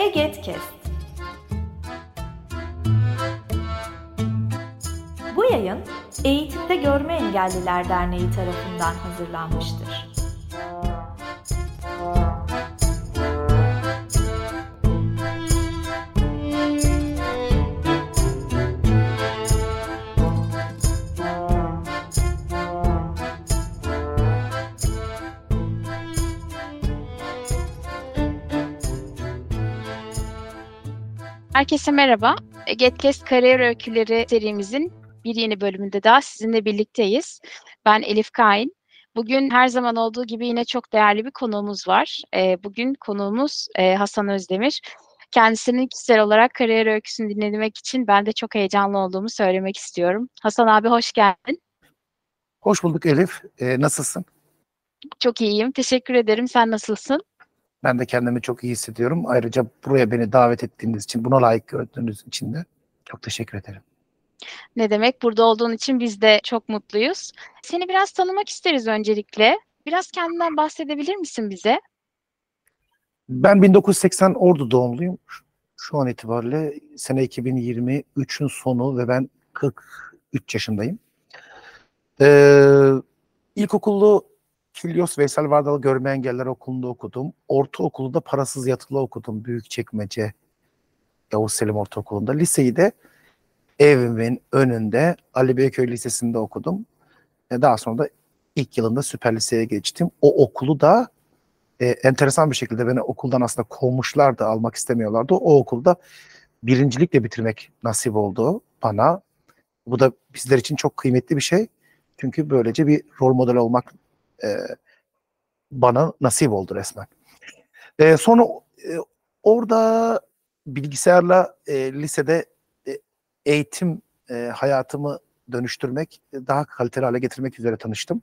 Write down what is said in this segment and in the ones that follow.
Egetkest. Bu yayın Eğitimde Görme Engelliler Derneği tarafından hazırlanmıştır. Herkese merhaba. Getkes Kariyer Öyküleri serimizin bir yeni bölümünde daha sizinle birlikteyiz. Ben Elif Kain. Bugün her zaman olduğu gibi yine çok değerli bir konuğumuz var. E, bugün konuğumuz e, Hasan Özdemir. Kendisinin kişisel olarak kariyer öyküsünü dinlemek için ben de çok heyecanlı olduğumu söylemek istiyorum. Hasan abi hoş geldin. Hoş bulduk Elif. Ee, nasılsın? Çok iyiyim. Teşekkür ederim. Sen nasılsın? Ben de kendimi çok iyi hissediyorum. Ayrıca buraya beni davet ettiğiniz için, buna layık gördüğünüz için de çok teşekkür ederim. Ne demek? Burada olduğun için biz de çok mutluyuz. Seni biraz tanımak isteriz öncelikle. Biraz kendinden bahsedebilir misin bize? Ben 1980 Ordu doğumluyum. Şu an itibariyle sene 2023'ün sonu ve ben 43 yaşındayım. Ee, ilkokullu Kilyos Veysel Vardal Görme Engeller Okulu'nda okudum. Ortaokulu da parasız yatılı okudum. Büyükçekmece Yavuz Selim Ortaokulu'nda. Liseyi de evimin önünde Ali Beyköy Lisesi'nde okudum. E daha sonra da ilk yılında Süper Lise'ye geçtim. O okulu da e, enteresan bir şekilde beni okuldan aslında kovmuşlardı, almak istemiyorlardı. O okulda birincilikle bitirmek nasip oldu bana. Bu da bizler için çok kıymetli bir şey. Çünkü böylece bir rol model olmak e, bana nasip oldu resmen. E, sonra e, orada bilgisayarla e, lisede e, eğitim e, hayatımı dönüştürmek, daha kaliteli hale getirmek üzere tanıştım.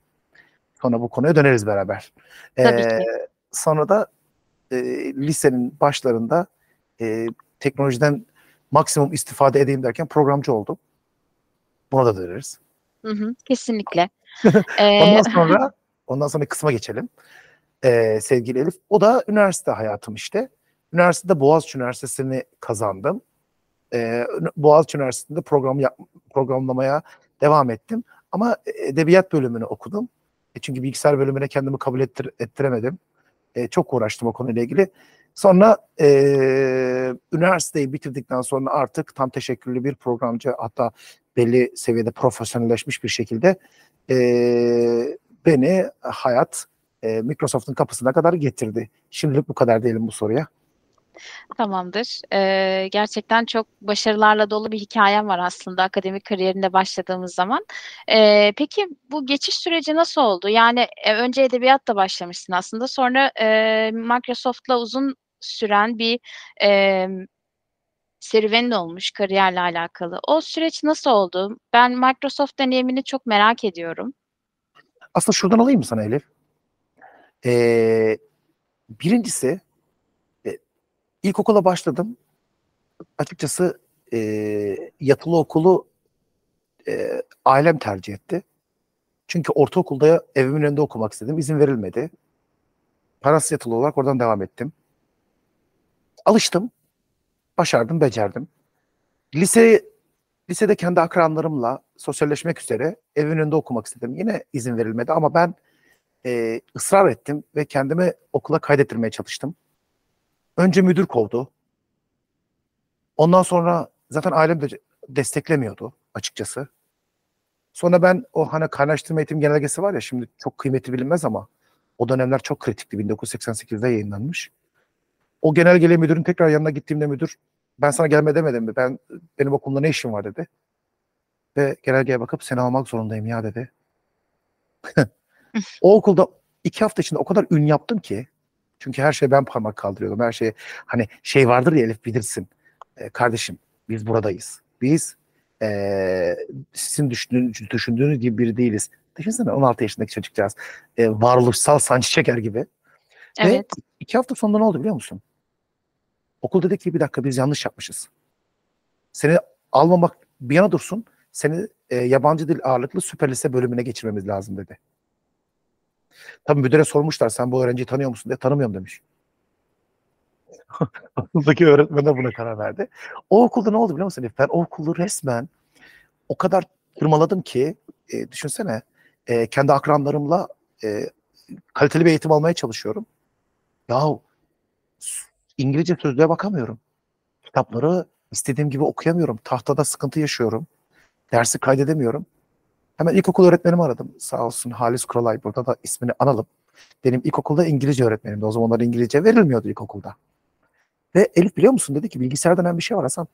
Sonra bu konuya döneriz beraber. Tabii ki. Sonra da e, lisenin başlarında e, teknolojiden maksimum istifade edeyim derken programcı oldum. Buna da döneriz. Hı hı, kesinlikle. Ondan sonra ondan sonra kısma geçelim. Ee, sevgili Elif. O da üniversite hayatım işte. Üniversitede Boğaziçi Üniversitesi'ni kazandım. Ee, Boğaziçi Üniversitesi'nde program yap, programlamaya devam ettim. Ama edebiyat bölümünü okudum. E çünkü bilgisayar bölümüne kendimi kabul ettir, ettiremedim. E, çok uğraştım o konuyla ilgili. Sonra e, üniversiteyi bitirdikten sonra artık tam teşekkürlü bir programcı hatta belli seviyede profesyonelleşmiş bir şekilde e, beni hayat e, Microsoft'un kapısına kadar getirdi. Şimdilik bu kadar diyelim bu soruya. Tamamdır. Ee, gerçekten çok başarılarla dolu bir hikayem var aslında akademik kariyerinde başladığımız zaman. Ee, peki bu geçiş süreci nasıl oldu? Yani e, önce edebiyatla başlamışsın aslında. Sonra e, Microsoft'la uzun süren bir e, serüvenin olmuş kariyerle alakalı. O süreç nasıl oldu? Ben Microsoft deneyimini çok merak ediyorum. Aslında şuradan alayım mı sana Elif? Ee, birincisi e, ilkokula başladım. Açıkçası e, yatılı okulu e, ailem tercih etti. Çünkü ortaokulda evimin önünde okumak istedim. İzin verilmedi. Parasız yatılı olarak oradan devam ettim. Alıştım. Başardım, becerdim. Lise lisede kendi akranlarımla sosyalleşmek üzere evin önünde okumak istedim. Yine izin verilmedi ama ben e, ısrar ettim ve kendimi okula kaydettirmeye çalıştım. Önce müdür kovdu. Ondan sonra zaten ailem de desteklemiyordu açıkçası. Sonra ben o hani kaynaştırma eğitim genelgesi var ya şimdi çok kıymeti bilinmez ama o dönemler çok kritikti. 1988'de yayınlanmış. O genelgeyle müdürün tekrar yanına gittiğimde müdür ben sana gelme demedim mi? Ben benim okulumda ne işim var dedi. Ve genelgeye bakıp seni almak zorundayım ya dedi. o okulda iki hafta içinde o kadar ün yaptım ki çünkü her şeye ben parmak kaldırıyordum. Her şeye hani şey vardır ya Elif bilirsin. E, kardeşim biz buradayız. Biz e, sizin düşündüğünüz, düşündüğünüz gibi biri değiliz. Düşünsene 16 yaşındaki çocukcağız. E, varoluşsal sancı çeker gibi. Evet. Ve iki hafta sonunda ne oldu biliyor musun? Okul dedi ki bir dakika biz yanlış yapmışız. Seni almamak bir yana dursun. Seni e, yabancı dil ağırlıklı süper lise bölümüne geçirmemiz lazım dedi. Tabii müdüre sormuşlar sen bu öğrenciyi tanıyor musun diye tanımıyorum demiş. okuldaki öğretmenler buna karar verdi. O okulda ne oldu biliyor musun? Ben o okulu resmen o kadar tırmaladım ki e, düşünsene e, kendi akranlarımla e, kaliteli bir eğitim almaya çalışıyorum. Yahu İngilizce sözlüğe bakamıyorum. Kitapları istediğim gibi okuyamıyorum. Tahtada sıkıntı yaşıyorum. Dersi kaydedemiyorum. Hemen ilkokul öğretmenimi aradım. Sağ olsun Halis Kuralay burada da ismini analım. Benim ilkokulda İngilizce öğretmenimdi. O zamanlar İngilizce verilmiyordu ilkokulda. Ve Elif biliyor musun dedi ki bilgisayar denen bir şey var Hasan.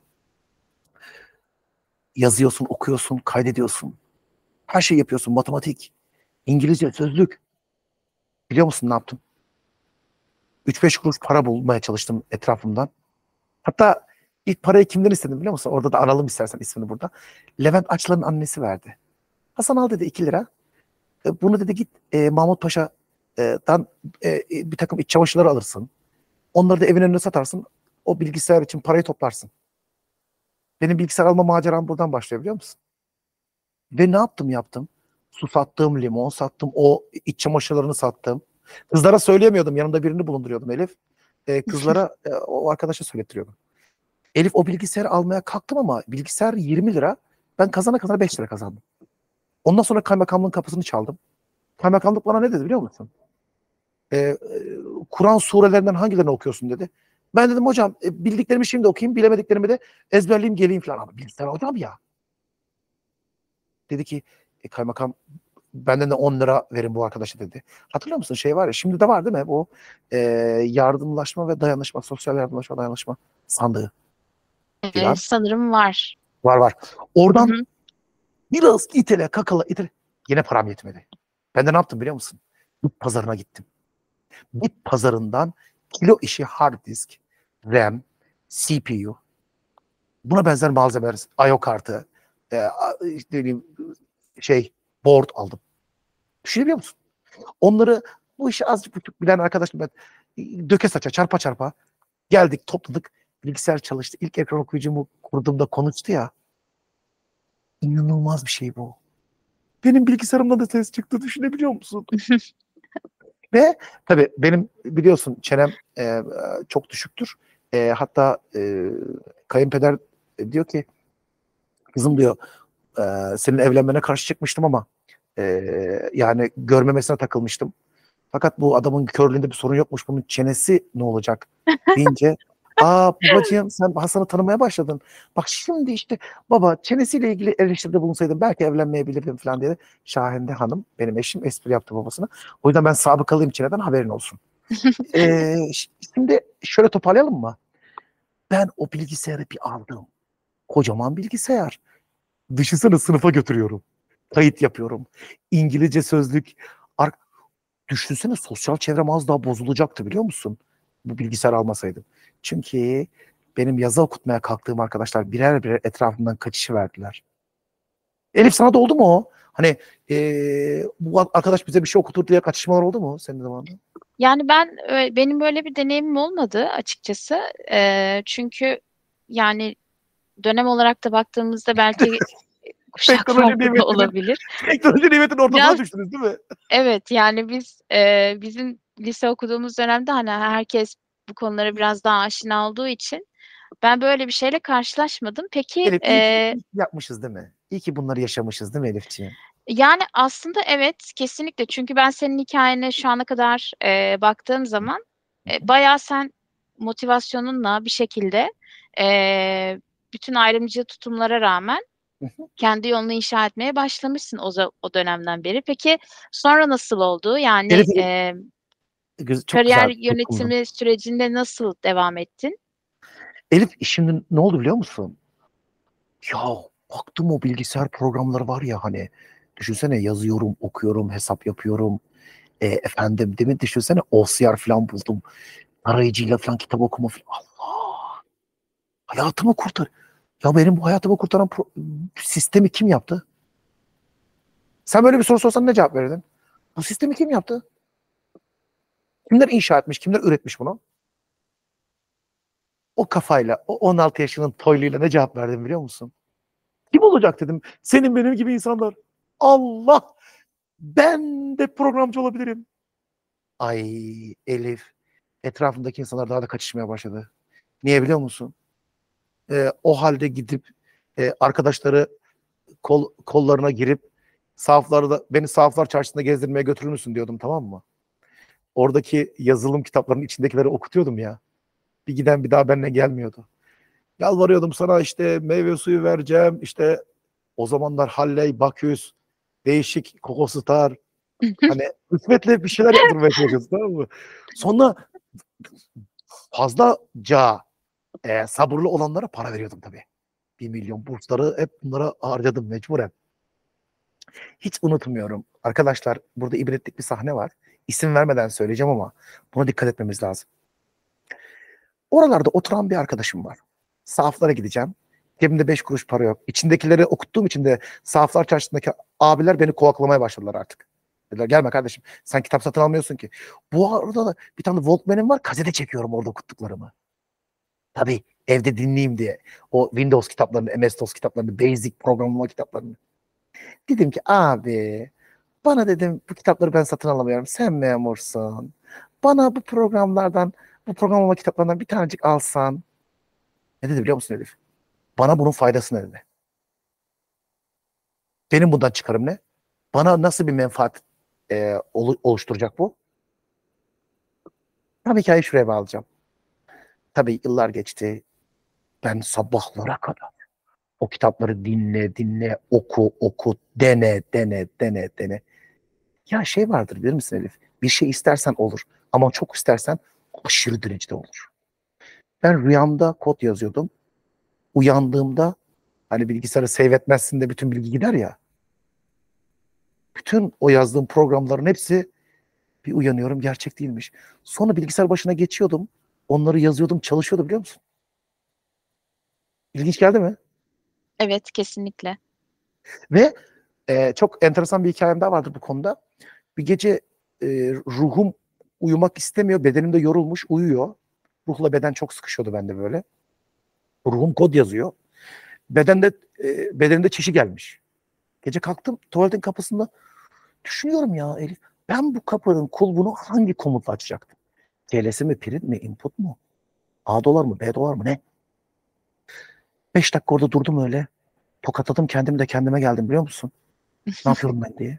Yazıyorsun, okuyorsun, kaydediyorsun. Her şeyi yapıyorsun. Matematik, İngilizce, sözlük. Biliyor musun ne yaptım? 3-5 kuruş para bulmaya çalıştım etrafımdan. Hatta ilk parayı kimden istedim biliyor musun? Orada da analım istersen ismini burada. Levent Açlar'ın annesi verdi. Hasan al dedi 2 lira. E, Bunu dedi git e, Mahmut Paşa'dan e, e, bir takım iç çamaşırları alırsın. Onları da evin önüne satarsın. O bilgisayar için parayı toplarsın. Benim bilgisayar alma maceram buradan başlıyor biliyor musun? Ve ne yaptım yaptım? Su sattım, limon sattım, o iç çamaşırlarını sattım. Kızlara söyleyemiyordum. Yanımda birini bulunduruyordum Elif. Ee, kızlara e, o arkadaşa söylettiriyordum. Elif o bilgisayarı almaya kalktım ama bilgisayar 20 lira. Ben kazana kazana 5 lira kazandım. Ondan sonra kaymakamlığın kapısını çaldım. Kaymakamlık bana ne dedi biliyor musun? Ee, e, Kur'an surelerinden hangilerini okuyorsun dedi. Ben dedim hocam e, bildiklerimi şimdi okuyayım, bilemediklerimi de ezberleyeyim geleyim falan. Ama bilgisayar hocam ya. Dedi ki e, kaymakam benden de 10 lira verin bu arkadaşa dedi. Hatırlıyor musun şey var ya şimdi de var değil mi bu e, yardımlaşma ve dayanışma, sosyal yardımlaşma dayanışma sandığı. Ee, Biraz. sanırım var. Var var. Oradan Hı hı. biraz itele kakala itele. Yine param yetmedi. Ben de ne yaptım biliyor musun? Bit pazarına gittim. Bit pazarından kilo işi hard disk, RAM, CPU, buna benzer malzemeler, I.O. kartı, e, işte şey, board aldım. Düşünebiliyor musun? Onları bu işi azıcık buçuk bilen arkadaşım ben e, döke saça çarpa çarpa geldik topladık bilgisayar çalıştı. İlk ekran okuyucumu kurduğumda konuştu ya. İnanılmaz bir şey bu. Benim bilgisayarımdan da ses çıktı düşünebiliyor musun? Ve tabii benim biliyorsun çenem e, e, çok düşüktür. E, hatta e, kayınpeder diyor ki kızım diyor e, senin evlenmene karşı çıkmıştım ama e, yani görmemesine takılmıştım. Fakat bu adamın körlüğünde bir sorun yokmuş. Bunun çenesi ne olacak deyince Aa babacığım sen Hasan'ı tanımaya başladın. Bak şimdi işte baba çenesiyle ilgili eleştiride bulunsaydın belki evlenmeyebilirdim falan dedi. Şahende Hanım benim eşim espri yaptı babasına. O yüzden ben sabıkalıyım çeneden haberin olsun. ee, şimdi şöyle toparlayalım mı? Ben o bilgisayarı bir aldım. Kocaman bilgisayar. Düşünsene sınıfa götürüyorum. Kayıt yapıyorum. İngilizce sözlük. Ar- Düşünsene sosyal çevrem az daha bozulacaktı biliyor musun? Bu bilgisayar almasaydım. Çünkü benim yazı okutmaya kalktığım arkadaşlar birer birer etrafımdan kaçışı verdiler. Elif sana da oldu mu o? Hani eee, bu arkadaş bize bir şey okutur diye kaçışmalar oldu mu senin zamanında? Yani ben benim böyle bir deneyimim olmadı açıkçası. Ee, çünkü yani dönem olarak da baktığımızda belki kuşak Teknoloji farkı da olabilir. Teknoloji nimetin Biraz- düştünüz değil mi? Evet yani biz e, bizim lise okuduğumuz dönemde hani herkes bu konulara biraz daha aşina olduğu için ben böyle bir şeyle karşılaşmadım. Peki Elif iyi e, iyi yapmışız değil mi? İyi ki bunları yaşamışız değil mi Elifciğim? yani aslında evet kesinlikle çünkü ben senin hikayene şu ana kadar e, baktığım zaman e, bayağı sen motivasyonunla bir şekilde e, bütün ayrımcı tutumlara rağmen Hı hı. kendi yolunu inşa etmeye başlamışsın o, o dönemden beri. Peki sonra nasıl oldu? Yani Elif- e, Çok kariyer güzel, çok yönetimi sürecinde nasıl devam ettin? Elif şimdi ne oldu biliyor musun? Ya baktım o bilgisayar programları var ya hani düşünsene yazıyorum, okuyorum, hesap yapıyorum. E, efendim demin düşünsene OCR falan buldum. Arayıcıyla falan kitap okuma falan. Allah! Hayatımı kurtar. Ya benim bu hayatımı kurtaran pro- sistemi kim yaptı? Sen böyle bir soru sorsan ne cevap verirdin? Bu sistemi kim yaptı? Kimler inşa etmiş, kimler üretmiş bunu? O kafayla, o 16 yaşının toyluyla ne cevap verdim biliyor musun? Kim olacak dedim. Senin benim gibi insanlar. Allah! Ben de programcı olabilirim. Ay Elif. etrafındaki insanlar daha da kaçışmaya başladı. Niye biliyor musun? Ee, o halde gidip e, arkadaşları kol, kollarına girip sahaflarda beni sahaflar çarşısında gezdirmeye götürür müsün diyordum tamam mı? Oradaki yazılım kitaplarının içindekileri okutuyordum ya. Bir giden bir daha benimle gelmiyordu. Yalvarıyordum sana işte meyve suyu vereceğim. işte o zamanlar Halley, Baküs, değişik Kokostar. hani hükmetle bir şeyler yaptırmaya çalışıyorsun tamam mı? Sonra fazlaca e, sabırlı olanlara para veriyordum tabii. Bir milyon bursları hep bunlara harcadım mecburen. Hiç unutmuyorum. Arkadaşlar burada ibretlik bir sahne var. İsim vermeden söyleyeceğim ama buna dikkat etmemiz lazım. Oralarda oturan bir arkadaşım var. Sahaflara gideceğim. Cebimde beş kuruş para yok. İçindekileri okuttuğum için de sahaflar çarşısındaki abiler beni kovaklamaya başladılar artık. Dediler gelme kardeşim sen kitap satın almıyorsun ki. Bu arada da bir tane Walkman'im var kasete çekiyorum orada okuttuklarımı. Tabii evde dinleyeyim diye. O Windows kitaplarını, MS-DOS kitaplarını, Basic programlama kitaplarını. Dedim ki abi bana dedim bu kitapları ben satın alamıyorum. Sen memursun. Bana bu programlardan, bu programlama kitaplarından bir tanecik alsan. Ne dedi biliyor musun Elif? Bana bunun faydası ne dedi? Benim bundan çıkarım ne? Bana nasıl bir menfaat e, oluşturacak bu? Tabii hikayeyi şuraya bağlayacağım. Tabii yıllar geçti. Ben sabahlara kadar o kitapları dinle, dinle, oku, oku, dene, dene, dene, dene. Ya şey vardır bilir misin Elif? Bir şey istersen olur. Ama çok istersen aşırı derecede olur. Ben rüyamda kod yazıyordum. Uyandığımda hani bilgisayarı save etmezsin de bütün bilgi gider ya. Bütün o yazdığım programların hepsi bir uyanıyorum gerçek değilmiş. Sonra bilgisayar başına geçiyordum. Onları yazıyordum, çalışıyordum biliyor musun? İlginç geldi mi? Evet, kesinlikle. Ve e, çok enteresan bir hikayem daha vardır bu konuda. Bir gece e, ruhum uyumak istemiyor, bedenim de yorulmuş, uyuyor. Ruhla beden çok sıkışıyordu bende böyle. Ruhum kod yazıyor. Bedende e, bedenimde çişi gelmiş. Gece kalktım tuvaletin kapısında düşünüyorum ya Elif. Ben bu kapının kulbunu hangi komutla açacaktım? TL'si mi, print mi, input mu? A dolar mı, B dolar mı ne? Beş dakika orada durdum öyle. Tokatladım kendimi de kendime geldim biliyor musun? Ne yapıyorum ben diye.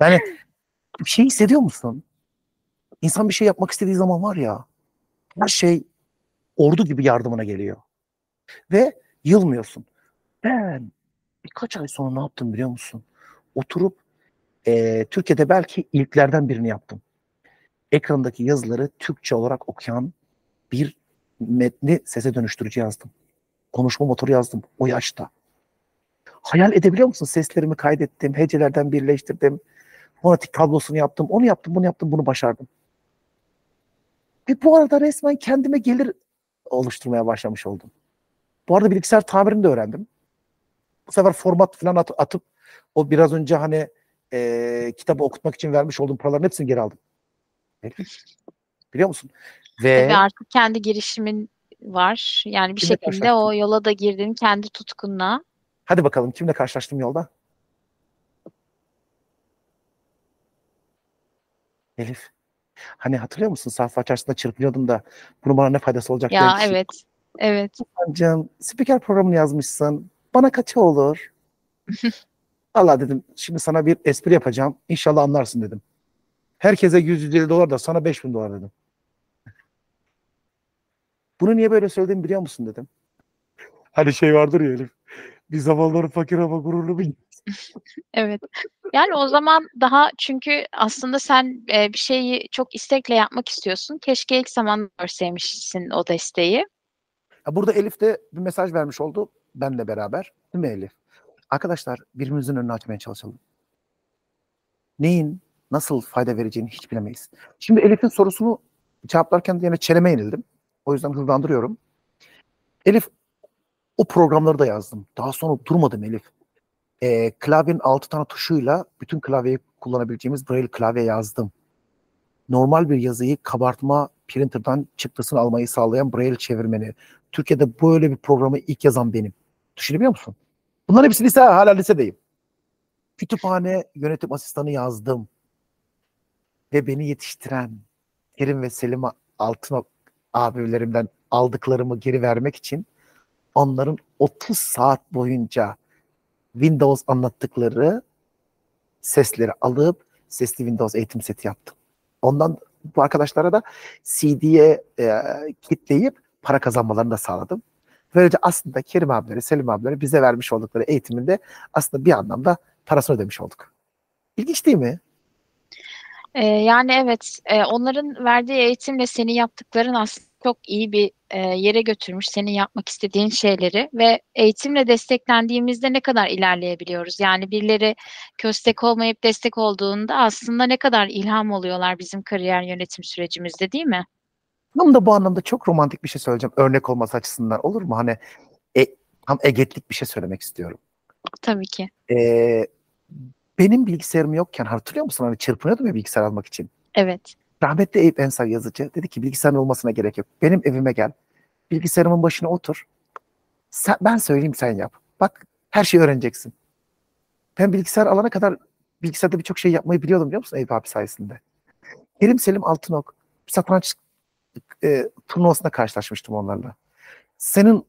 Yani bir şey hissediyor musun? İnsan bir şey yapmak istediği zaman var ya her şey ordu gibi yardımına geliyor. Ve yılmıyorsun. Ben birkaç ay sonra ne yaptım biliyor musun? Oturup e, Türkiye'de belki ilklerden birini yaptım. Ekrandaki yazıları Türkçe olarak okuyan bir metni sese dönüştürücü yazdım. Konuşma motoru yazdım o yaşta. Hayal edebiliyor musun? Seslerimi kaydettim, hecelerden birleştirdim. Fonetik tablosunu yaptım, onu yaptım, bunu yaptım, bunu başardım. Ve bu arada resmen kendime gelir oluşturmaya başlamış oldum. Bu arada bilgisayar tamirini de öğrendim. Bu sefer format falan at, atıp o biraz önce hani e, kitabı okutmak için vermiş olduğum paraların hepsini geri aldım. Biliyor musun? Ve Tabii artık kendi girişimin var. Yani bir Kimle şekilde o yola da girdin kendi tutkunla. Hadi bakalım kimle karşılaştım yolda? Elif. Hani hatırlıyor musun? Sahaf açarsında çırpınıyordum da bunun bana ne faydası olacak Ya evet. Evet. Canım spiker programını yazmışsın. Bana kaça olur? Allah dedim şimdi sana bir espri yapacağım. İnşallah anlarsın dedim. Herkese 150 dolar da sana 5000 dolar dedim. Bunu niye böyle söyledim biliyor musun dedim. Hani şey vardır ya Elif. Bir zamanlar fakir ama gururlu bir Evet. Yani o zaman daha çünkü aslında sen e, bir şeyi çok istekle yapmak istiyorsun. Keşke ilk zaman görseymişsin o desteği. Ya Burada Elif de bir mesaj vermiş oldu benle beraber. Değil mi Elif? Arkadaşlar birbirimizin önünü açmaya çalışalım. Neyin nasıl fayda vereceğini hiç bilemeyiz. Şimdi Elif'in sorusunu cevaplarken yine çeneme yenildim. O yüzden hızlandırıyorum. Elif o programları da yazdım. Daha sonra durmadım Elif. Ee, klavyenin altı tane tuşuyla bütün klavyeyi kullanabileceğimiz Braille klavye yazdım. Normal bir yazıyı kabartma printer'dan çıktısını almayı sağlayan Braille çevirmeni. Türkiye'de böyle bir programı ilk yazan benim. Düşünebiliyor musun? Bunların hepsi lise, hala lisedeyim. Kütüphane yönetim asistanı yazdım. Ve beni yetiştiren Kerim ve Selim Altınok abilerimden aldıklarımı geri vermek için onların 30 saat boyunca Windows anlattıkları sesleri alıp sesli Windows eğitim seti yaptım. Ondan bu arkadaşlara da CD'ye e, kitleyip para kazanmalarını da sağladım. Böylece aslında Kerim abileri, Selim abileri bize vermiş oldukları eğitiminde aslında bir anlamda parasını ödemiş olduk. İlginç değil mi? Ee, yani evet, e, onların verdiği eğitimle senin yaptıkların aslında çok iyi bir e, yere götürmüş senin yapmak istediğin şeyleri ve eğitimle desteklendiğimizde ne kadar ilerleyebiliyoruz? Yani birileri köstek olmayıp destek olduğunda aslında ne kadar ilham oluyorlar bizim kariyer yönetim sürecimizde değil mi? Tam da bu anlamda çok romantik bir şey söyleyeceğim. Örnek olması açısından olur mu? Hani e, tam egetlik bir şey söylemek istiyorum. Tabii ki. Ee, benim bilgisayarım yokken hatırlıyor musun? Hani çırpınıyordum ya bilgisayar almak için. Evet. Rahmetli Eyüp Ensar yazıcı dedi ki bilgisayarın olmasına gerek yok. Benim evime gel. Bilgisayarımın başına otur. Sen, ben söyleyeyim sen yap. Bak her şeyi öğreneceksin. Ben bilgisayar alana kadar bilgisayarda birçok şey yapmayı biliyordum biliyor musun Eyüp abi sayesinde. Kerim Selim Altınok satranç e, turnuvasında karşılaşmıştım onlarla. Senin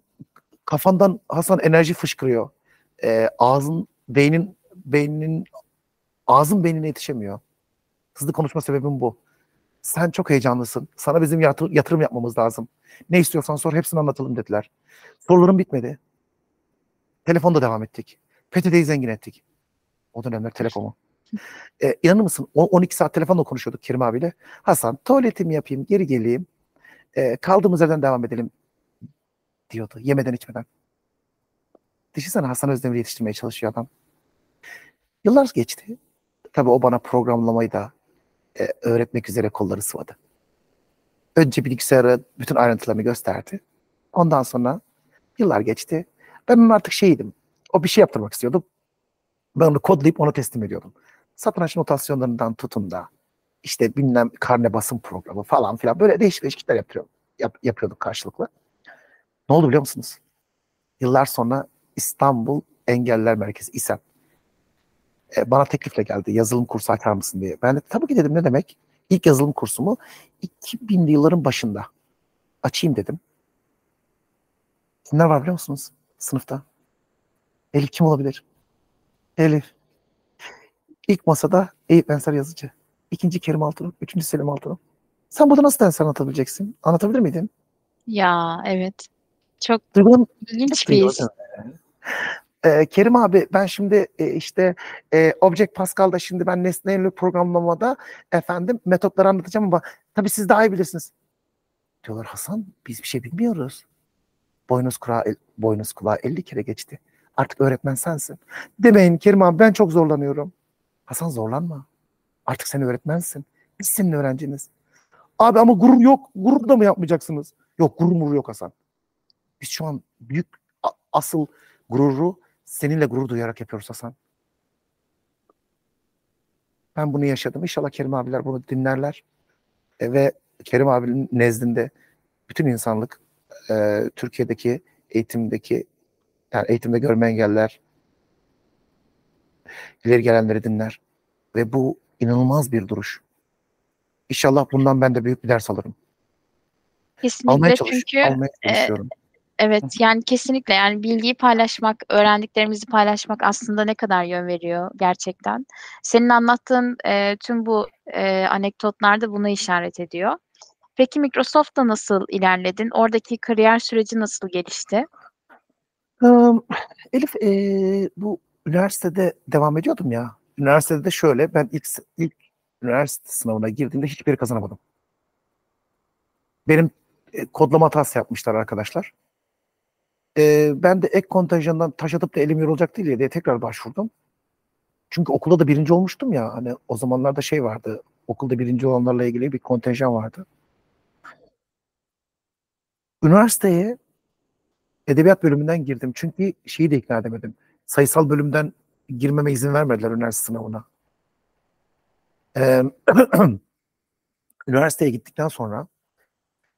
kafandan Hasan enerji fışkırıyor. E, ağzın, beynin, beyninin, ağzın beynine yetişemiyor. Hızlı konuşma sebebim bu. Sen çok heyecanlısın. Sana bizim yatır, yatırım yapmamız lazım. Ne istiyorsan sor hepsini anlatalım dediler. Sorularım bitmedi. Telefonda devam ettik. PTT'yi zengin ettik. O dönemler telefonu. Ee, inanır mısın? O- 12 saat telefonla konuşuyorduk Kerim abiyle. Hasan tuvaletimi yapayım, geri geleyim. Ee, kaldığımız yerden devam edelim diyordu. Yemeden içmeden. Düşünsene Hasan Özdemir'i yetiştirmeye çalışıyor adam. Yıllar geçti. Tabii o bana programlamayı da e, öğretmek üzere kolları sıvadı. Önce bilgisayarı bütün ayrıntılarını gösterdi. Ondan sonra yıllar geçti. Ben onun artık şeydim. O bir şey yaptırmak istiyordu. Ben onu kodlayıp ona teslim ediyordum. Satranç notasyonlarından tutun da işte bilmem karne basım programı falan filan böyle değişik değişik işler yapıyorduk, yap, yapıyorduk karşılıklı. Ne oldu biliyor musunuz? Yıllar sonra İstanbul Engeller Merkezi İSEM e, bana teklifle geldi. Yazılım kursu açar mısın diye. Ben de tabii ki dedim ne demek? İlk yazılım kursumu 2000'li yılların başında açayım dedim. Kimler var biliyor musunuz sınıfta? Elif kim olabilir? Elif. İlk masada Eyüp Ensar yazıcı. İkinci Kerim Altınok. Üçüncü Selim Altınok. Sen burada nasıl ders anlatabileceksin? Anlatabilir miydin? Ya evet. Çok Duygulan, ilginç bir his. Ee, Kerim abi ben şimdi e, işte e, Object Pascal'da şimdi ben nesneyle programlamada efendim metotları anlatacağım ama tabii siz daha iyi bilirsiniz. Diyorlar Hasan biz bir şey bilmiyoruz. Boynuz kulağı, el- boynuz kulağı 50 kere geçti. Artık öğretmen sensin. Demeyin Kerim abi ben çok zorlanıyorum. Hasan zorlanma. Artık sen öğretmensin. Biz senin öğrenciniz. Abi ama gurur yok. Gurur da mı yapmayacaksınız? Yok gurur yok Hasan. Biz şu an büyük asıl gururu seninle gurur duyarak yapıyoruz Hasan. Ben bunu yaşadım. İnşallah Kerim abiler bunu dinlerler. E, ve Kerim abinin nezdinde bütün insanlık e, Türkiye'deki eğitimdeki yani eğitimde görme engeller ileri gelenleri dinler. Ve bu inanılmaz bir duruş. İnşallah bundan ben de büyük bir ders alırım. Kesinlikle Almaya çalış, çünkü almaya e. Evet yani kesinlikle yani bilgiyi paylaşmak, öğrendiklerimizi paylaşmak aslında ne kadar yön veriyor gerçekten. Senin anlattığın e, tüm bu e, anekdotlar da buna işaret ediyor. Peki Microsoft'ta nasıl ilerledin? Oradaki kariyer süreci nasıl gelişti? Am, Elif eee, bu üniversitede devam ediyordum ya. Üniversitede de şöyle ben ilk ilk üniversite sınavına girdiğimde hiçbiri kazanamadım. Benim e, kodlama hatası yapmışlar arkadaşlar. Eee, ben de ek kontenjandan taş atıp da elim yorulacak değil diye tekrar başvurdum. Çünkü okulda da birinci olmuştum ya. Hani o zamanlarda şey vardı. Okulda birinci olanlarla ilgili bir kontenjan vardı. Üniversiteye edebiyat bölümünden girdim. Çünkü şeyi de ikna edemedim. Sayısal bölümden girmeme izin vermediler üniversite sınavına. Ee, üniversiteye gittikten sonra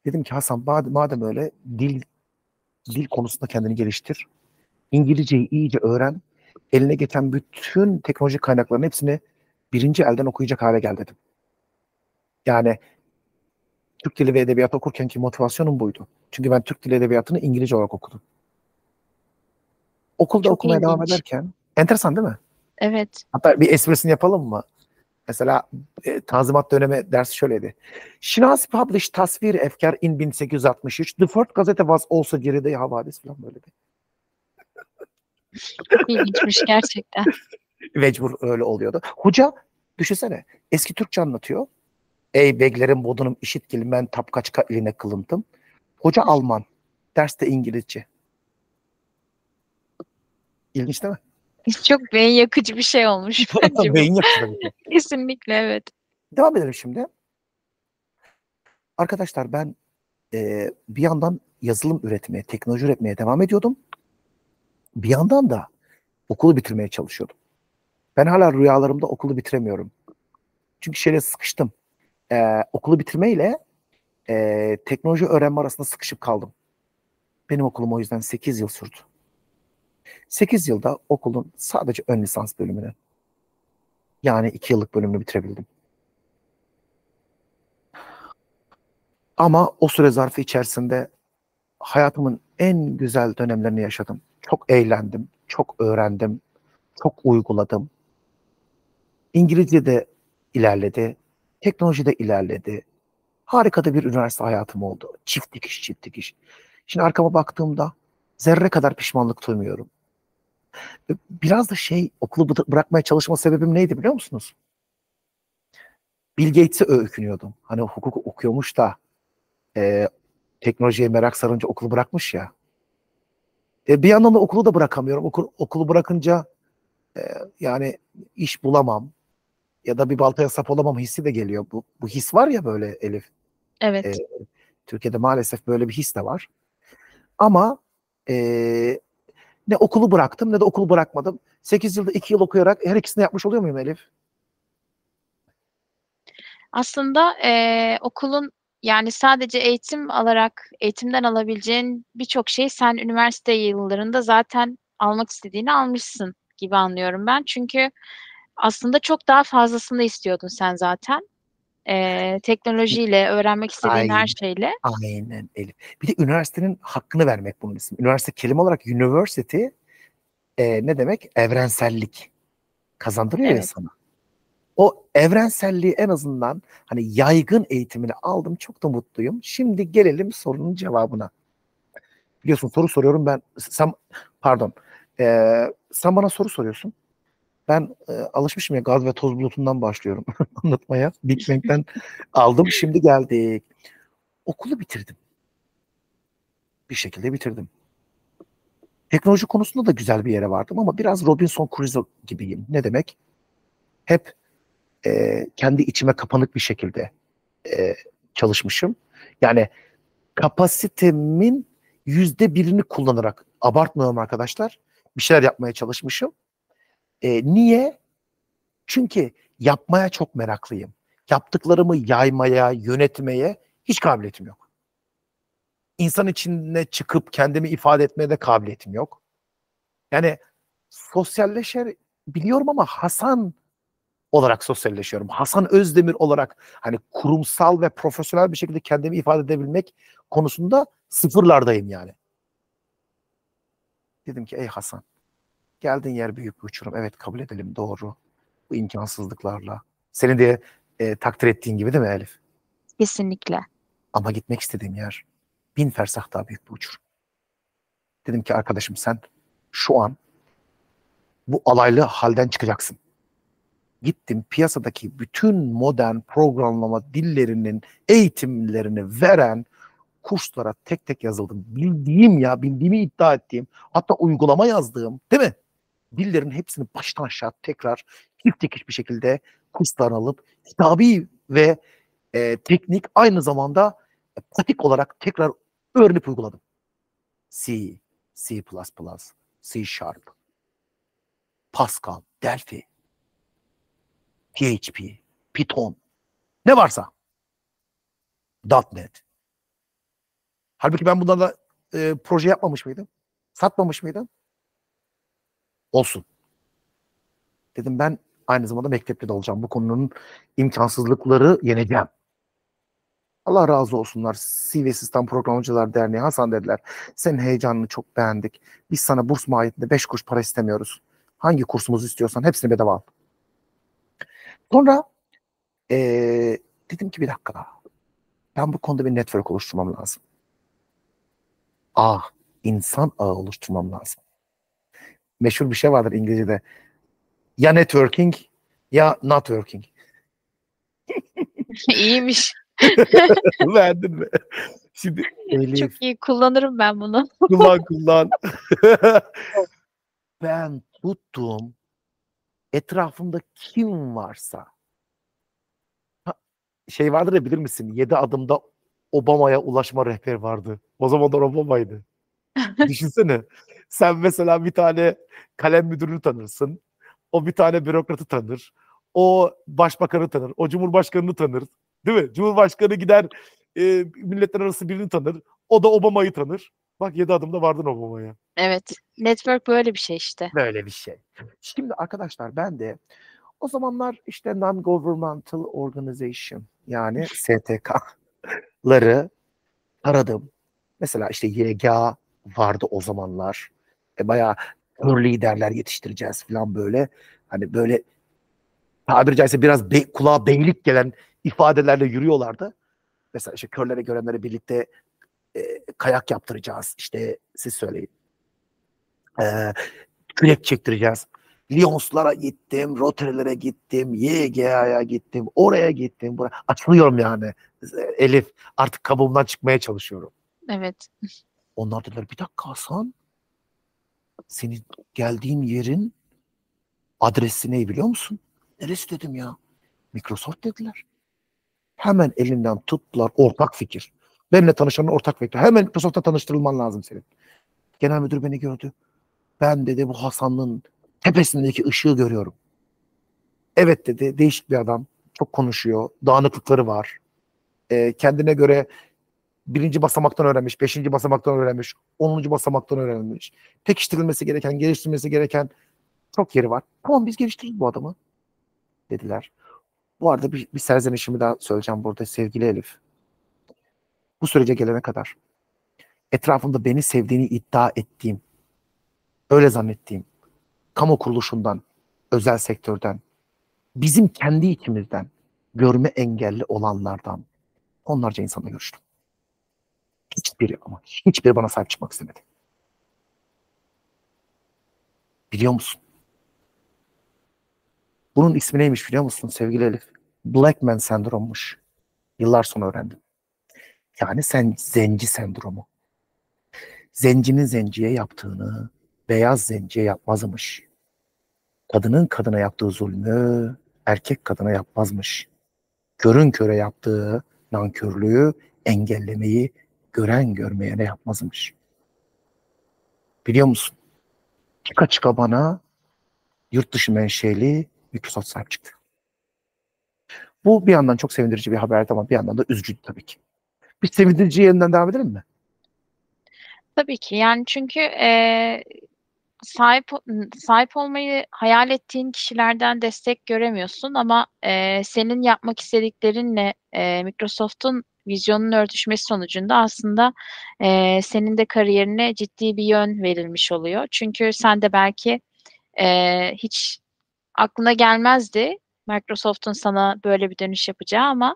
dedim ki Hasan madem öyle dil dil konusunda kendini geliştir. İngilizceyi iyice öğren. Eline geçen bütün teknolojik kaynakların hepsini birinci elden okuyacak hale gel dedim. Yani Türk Dili ve Edebiyatı okurken ki motivasyonum buydu. Çünkü ben Türk Dili Edebiyatı'nı İngilizce olarak okudum. Okulda Çok okumaya devam ilginç. ederken enteresan değil mi? Evet. Hatta bir esprisini yapalım mı? Mesela e, Tanzimat dönemi dersi şöyleydi. Şinasi published Tasvir Efkar in 1863. The first gazete was also Ceride Havadis falan böyle bir. İlginçmiş gerçekten. Mecbur öyle oluyordu. Hoca düşünsene eski Türkçe anlatıyor. Ey beglerin bodunum işit ben tapkaçka iline kılıntım. Hoca Alman. Derste İngilizce. İlginç değil mi? Çok beyin yakıcı bir şey olmuş bence. Beyin tabii ki. Kesinlikle evet. Devam edelim şimdi. Arkadaşlar ben e, bir yandan yazılım üretmeye, teknoloji üretmeye devam ediyordum. Bir yandan da okulu bitirmeye çalışıyordum. Ben hala rüyalarımda okulu bitiremiyorum. Çünkü şeyle sıkıştım. E, okulu bitirmeyle e, teknoloji öğrenme arasında sıkışıp kaldım. Benim okulum o yüzden 8 yıl sürdü. 8 yılda okulun sadece ön lisans bölümünü yani 2 yıllık bölümünü bitirebildim. Ama o süre zarfı içerisinde hayatımın en güzel dönemlerini yaşadım. Çok eğlendim, çok öğrendim, çok uyguladım. İngilizce de ilerledi, teknoloji de ilerledi. Harika da bir üniversite hayatım oldu. Çift dikiş, çift dikiş. Şimdi arkama baktığımda zerre kadar pişmanlık duymuyorum. Biraz da şey okulu bıra- bırakmaya çalışma sebebim neydi biliyor musunuz? Bill Gates'e öykünüyordum. Hani hukuk okuyormuş da e, teknolojiye merak sarınca okulu bırakmış ya. E, bir yandan da okulu da bırakamıyorum. Okul, okulu bırakınca e, yani iş bulamam ya da bir baltaya sap olamam hissi de geliyor. Bu, bu his var ya böyle Elif. Evet. E, Türkiye'de maalesef böyle bir his de var. Ama e, ne okulu bıraktım ne de okulu bırakmadım. 8 yılda 2 yıl okuyarak her ikisini yapmış oluyor muyum Elif? Aslında eee, okulun yani sadece eğitim alarak eğitimden alabileceğin birçok şey sen üniversite yıllarında zaten almak istediğini almışsın gibi anlıyorum ben. Çünkü aslında çok daha fazlasını istiyordun sen zaten. Eee, teknolojiyle, öğrenmek istediğin Aynen. her şeyle. Aynen Elif. Bir de üniversitenin hakkını vermek bunun ismi. Üniversite kelime olarak university e, ne demek? Evrensellik kazandırıyor ya Evet. sana. O evrenselliği en azından hani yaygın eğitimini aldım. Çok da mutluyum. Şimdi gelelim sorunun cevabına. Biliyorsun soru soruyorum ben. Sen pardon. E, sen bana soru soruyorsun. Ben e, alışmışım ya gaz ve toz bulutundan başlıyorum anlatmaya. Big Bang'den aldım. Şimdi geldik. Okulu bitirdim. Bir şekilde bitirdim. Teknoloji konusunda da güzel bir yere vardım ama biraz Robinson Crusoe gibiyim. Ne demek? Hep e, kendi içime kapanık bir şekilde e, çalışmışım. Yani kapasitemin yüzde birini kullanarak abartmıyorum arkadaşlar. Bir şeyler yapmaya çalışmışım. E, niye? Çünkü yapmaya çok meraklıyım. Yaptıklarımı yaymaya, yönetmeye hiç kabiliyetim yok. İnsan içine çıkıp kendimi ifade etmeye de kabiliyetim yok. Yani sosyalleşer biliyorum ama Hasan olarak sosyalleşiyorum. Hasan Özdemir olarak hani kurumsal ve profesyonel bir şekilde kendimi ifade edebilmek konusunda sıfırlardayım yani. Dedim ki ey Hasan geldiğin yer büyük bir uçurum. Evet kabul edelim doğru. Bu imkansızlıklarla. Senin de e, takdir ettiğin gibi değil mi Elif? Kesinlikle. Ama gitmek istediğim yer bin fersah daha büyük bir uçurum. Dedim ki arkadaşım sen şu an bu alaylı halden çıkacaksın. Gittim piyasadaki bütün modern programlama dillerinin eğitimlerini veren kurslara tek tek yazıldım. Bildiğim ya, bildiğimi iddia ettiğim, hatta uygulama yazdığım, değil mi? Dillerin hepsini baştan aşağı tekrar çift dikiş bir şekilde kurslarını alıp kitabi ve e, teknik aynı zamanda e, pratik olarak tekrar öğrenip uyguladım. C, C++, C Sharp, Pascal, Delphi, PHP, Python, ne varsa. .NET. Halbuki ben bunlarla e, proje yapmamış mıydım? Satmamış mıydım? Olsun. Dedim ben aynı zamanda mektepte de olacağım. Bu konunun imkansızlıkları yeneceğim. Allah razı olsunlar. CV Sistem Programcılar Derneği Hasan dediler. Senin heyecanını çok beğendik. Biz sana burs mahiyetinde 5 kuruş para istemiyoruz. Hangi kursumuzu istiyorsan hepsini bedava al. Sonra ee, dedim ki bir dakika. Ben bu konuda bir network oluşturmam lazım. Ah, insan ağı oluşturmam lazım. Meşhur bir şey vardır İngilizce'de. Ya networking ya not working. İyiymiş. Beğendin mi? Şimdi Elif Çok iyi kullanırım ben bunu. kullan kullan. ben tuttum etrafımda kim varsa şey vardır ya bilir misin? Yedi adımda Obama'ya ulaşma rehberi vardı. O zamanlar Obama'ydı. Düşünsene. Sen mesela bir tane kalem müdürünü tanırsın. O bir tane bürokratı tanır. O başbakanı tanır. O cumhurbaşkanını tanır. Değil mi? Cumhurbaşkanı gider e, milletler arası birini tanır. O da Obama'yı tanır. Bak yedi adımda vardın Obama'ya. Evet. Network böyle bir şey işte. Böyle bir şey. Şimdi arkadaşlar ben de o zamanlar işte non-governmental organization yani STK'ları aradım. Mesela işte YGA vardı o zamanlar. E, bayağı kör liderler yetiştireceğiz falan böyle. Hani böyle tabiri caizse biraz be, kulağa beylik gelen ifadelerle yürüyorlardı. Mesela işte körlere görenlere birlikte e, kayak yaptıracağız. İşte siz söyleyin. E, kürek çektireceğiz. Lyons'lara gittim, Rotary'lere gittim, YGA'ya gittim, oraya gittim. Buraya. Açılıyorum yani. Elif artık kabuğumdan çıkmaya çalışıyorum. Evet. Onlar dediler bir dakika Hasan. Senin geldiğin yerin adresi ne biliyor musun? Neresi dedim ya. Microsoft dediler. Hemen elinden tuttular ortak fikir. Benimle tanışanın ortak fikri. Hemen Microsoft'ta tanıştırılman lazım senin. Genel müdür beni gördü. Ben dedi bu Hasan'ın tepesindeki ışığı görüyorum. Evet dedi değişik bir adam. Çok konuşuyor. Dağınıklıkları var. Ee, kendine göre birinci basamaktan öğrenmiş, beşinci basamaktan öğrenmiş, onuncu basamaktan öğrenmiş. Pekiştirilmesi gereken, geliştirilmesi gereken çok yeri var. Tamam biz geliştiririz bu adamı dediler. Bu arada bir, bir serzenişimi daha söyleyeceğim burada sevgili Elif. Bu sürece gelene kadar etrafımda beni sevdiğini iddia ettiğim, öyle zannettiğim, kamu kuruluşundan, özel sektörden, bizim kendi içimizden görme engelli olanlardan onlarca insanla görüştüm. Hiçbiri ama hiçbiri bana sahip çıkmak istemedi. Biliyor musun? Bunun ismi neymiş biliyor musun sevgili Elif? Black Man sendrommuş. Yıllar sonra öğrendim. Yani sen zenci sendromu. Zencinin zenciye yaptığını beyaz zenciye yapmazmış. Kadının kadına yaptığı zulmü erkek kadına yapmazmış. Körün köre yaptığı nankörlüğü engellemeyi gören görmeyene yapmazmış. Biliyor musun? Çıka çıka bana yurt dışı menşeli Microsoft sahip çıktı. Bu bir yandan çok sevindirici bir haber ama bir yandan da üzücü tabii ki. Bir sevindirici yerinden devam edelim mi? Tabii ki. Yani çünkü e, sahip sahip olmayı hayal ettiğin kişilerden destek göremiyorsun ama e, senin yapmak istediklerinle e, Microsoft'un vizyonun örtüşmesi sonucunda aslında e, senin de kariyerine ciddi bir yön verilmiş oluyor. Çünkü sen de belki e, hiç aklına gelmezdi Microsoft'un sana böyle bir dönüş yapacağı ama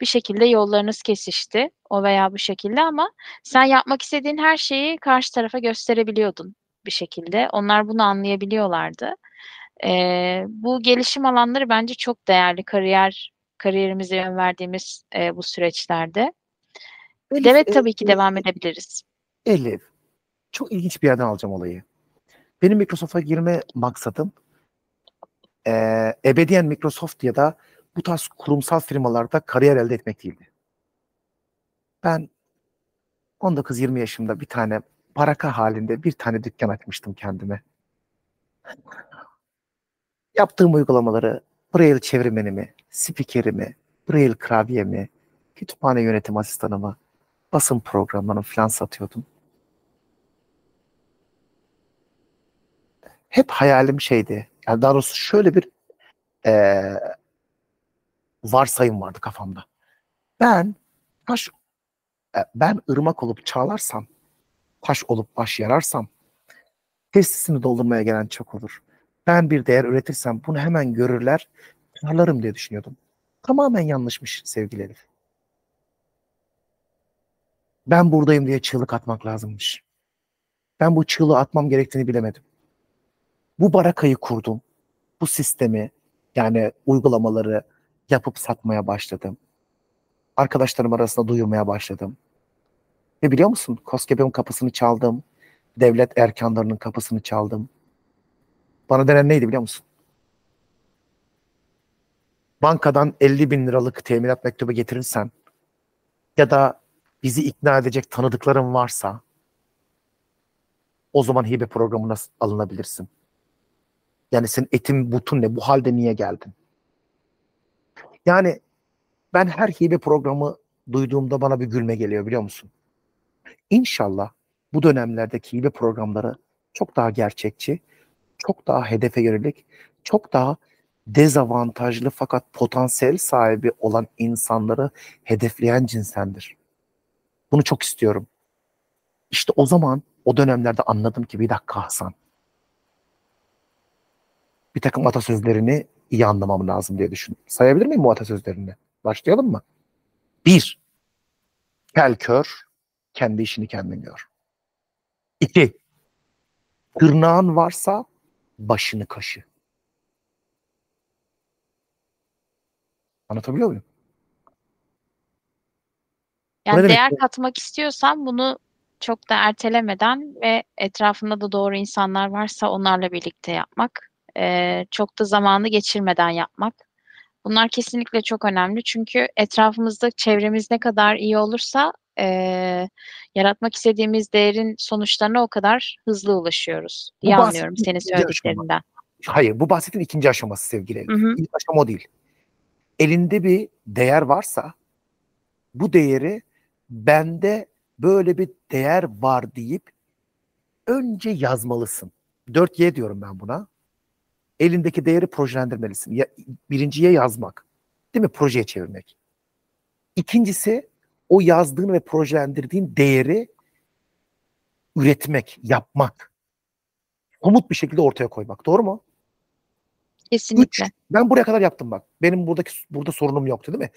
bir şekilde yollarınız kesişti o veya bu şekilde ama sen yapmak istediğin her şeyi karşı tarafa gösterebiliyordun bir şekilde. Onlar bunu anlayabiliyorlardı. E, bu gelişim alanları bence çok değerli kariyer kariyerimize yön verdiğimiz e, bu süreçlerde. Elif, evet tabii ki Elif, devam edebiliriz. Elif, çok ilginç bir yerden alacağım olayı. Benim Microsoft'a girme maksadım e, ebediyen Microsoft ya da bu tarz kurumsal firmalarda kariyer elde etmek değildi. Ben 19-20 yaşımda bir tane baraka halinde bir tane dükkan açmıştım kendime. Yaptığım uygulamaları, Braille çevirmenimi, spikerimi, Braille klavyemi, kütüphane yönetim asistanımı, basın programlarını falan satıyordum. Hep hayalim şeydi. Yani daha doğrusu şöyle bir e, varsayım vardı kafamda. Ben taş e, ben ırmak olup çağlarsam, taş olup baş yararsam testisini doldurmaya gelen çok olur. Ben bir değer üretirsem bunu hemen görürler, çağlarım diye düşünüyordum. Tamamen yanlışmış sevgili Elif. Ben buradayım diye çığlık atmak lazımmış. Ben bu çığlığı atmam gerektiğini bilemedim. Bu barakayı kurdum. Bu sistemi yani uygulamaları yapıp satmaya başladım. Arkadaşlarım arasında duyurmaya başladım. Ve biliyor musun? COSGAP'in kapısını çaldım. Devlet erkanlarının kapısını çaldım. Bana denen neydi biliyor musun? Bankadan 50 bin liralık teminat mektubu getirirsen ya da bizi ikna edecek tanıdıkların varsa o zaman hibe programına alınabilirsin. Yani senin etin butun ne? Bu halde niye geldin? Yani ben her hibe programı duyduğumda bana bir gülme geliyor biliyor musun? İnşallah bu dönemlerdeki hibe programları çok daha gerçekçi, çok daha hedefe yönelik, çok daha dezavantajlı fakat potansiyel sahibi olan insanları hedefleyen cinsendir. Bunu çok istiyorum. İşte o zaman o dönemlerde anladım ki bir dakika Hasan. Bir takım atasözlerini iyi anlamam lazım diye düşündüm. Sayabilir miyim bu atasözlerini? Başlayalım mı? Bir, kel kör, kendi işini kendin gör. İki, tırnağın varsa başını kaşı. Anlatabiliyor muyum? Yani demek değer bu? katmak istiyorsan bunu çok da ertelemeden ve etrafında da doğru insanlar varsa onlarla birlikte yapmak. Eee, çok da zamanı geçirmeden yapmak. Bunlar kesinlikle çok önemli. Çünkü etrafımızda çevremiz ne kadar iyi olursa eee, yaratmak istediğimiz değerin sonuçlarına o kadar hızlı ulaşıyoruz bahsettiğin anlıyorum senin ikinci aşama. söylediklerinden. Hayır, bu bahsettiğin ikinci aşaması sevgili. Hı hı. İlk aşama o değil. Elinde bir değer varsa bu değeri bende böyle bir değer var deyip önce yazmalısın. 4Y diyorum ben buna. Elindeki değeri projelendirmelisin. Ya, birinciye yazmak. Değil mi? Projeye çevirmek. İkincisi o yazdığın ve projelendirdiğin değeri üretmek, yapmak. Somut bir şekilde ortaya koymak. Doğru mu? Kesinlikle. Üç, ben buraya kadar yaptım bak. Benim buradaki burada sorunum yoktu değil mi?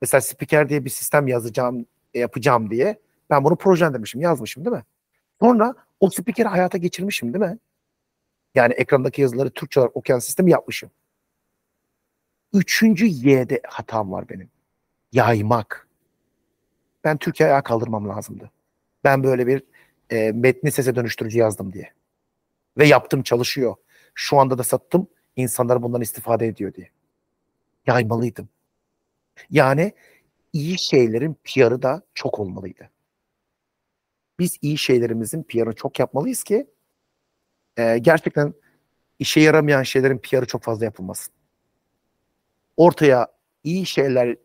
Mesela spiker diye bir sistem yazacağım, yapacağım diye ben bunu projelendirmişim, yazmışım değil mi? Sonra o spikeri hayata geçirmişim değil mi? Yani ekrandaki yazıları Türkçe olarak okuyan sistemi yapmışım. Üçüncü Y'de hatam var benim. Yaymak. Ben Türkiye ayağa kaldırmam lazımdı. Ben böyle bir e, metni sese dönüştürücü yazdım diye. Ve yaptım çalışıyor. Şu anda da sattım. İnsanlar bundan istifade ediyor diye. Yaymalıydım. Yani iyi şeylerin PR'ı da çok olmalıydı. Biz iyi şeylerimizin PR'ını çok yapmalıyız ki e, gerçekten işe yaramayan şeylerin PR'ı çok fazla yapılmasın. Ortaya iyi şeyler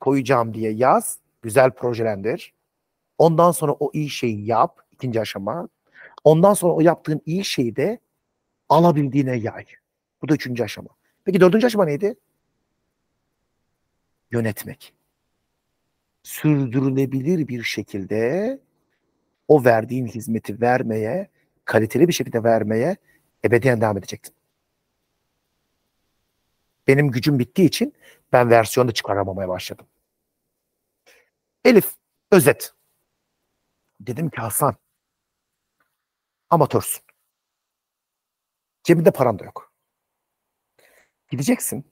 koyacağım diye yaz, güzel projelendir. Ondan sonra o iyi şeyi yap, ikinci aşama. Ondan sonra o yaptığın iyi şeyi de alabildiğine yay. Bu da üçüncü aşama. Peki dördüncü aşama neydi? Yönetmek. Sürdürülebilir bir şekilde o verdiğin hizmeti vermeye, kaliteli bir şekilde vermeye ebediyen devam edecektin. Benim gücüm bittiği için ben versiyonu çıkaramamaya başladım. Elif, özet. Dedim ki Hasan, amatörsün. Cebinde paran da yok. Gideceksin.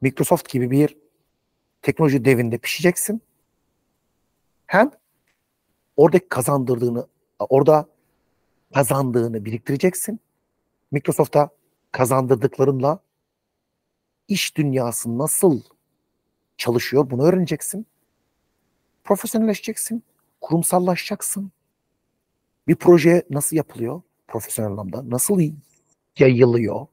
Microsoft gibi bir teknoloji devinde pişeceksin. Hem oradaki kazandırdığını, orada kazandığını biriktireceksin. Microsoft'a kazandırdıklarınla iş dünyası nasıl çalışıyor bunu öğreneceksin. Profesyonelleşeceksin. Kurumsallaşacaksın. Bir proje nasıl yapılıyor profesyonel anlamda? Nasıl yayılıyor?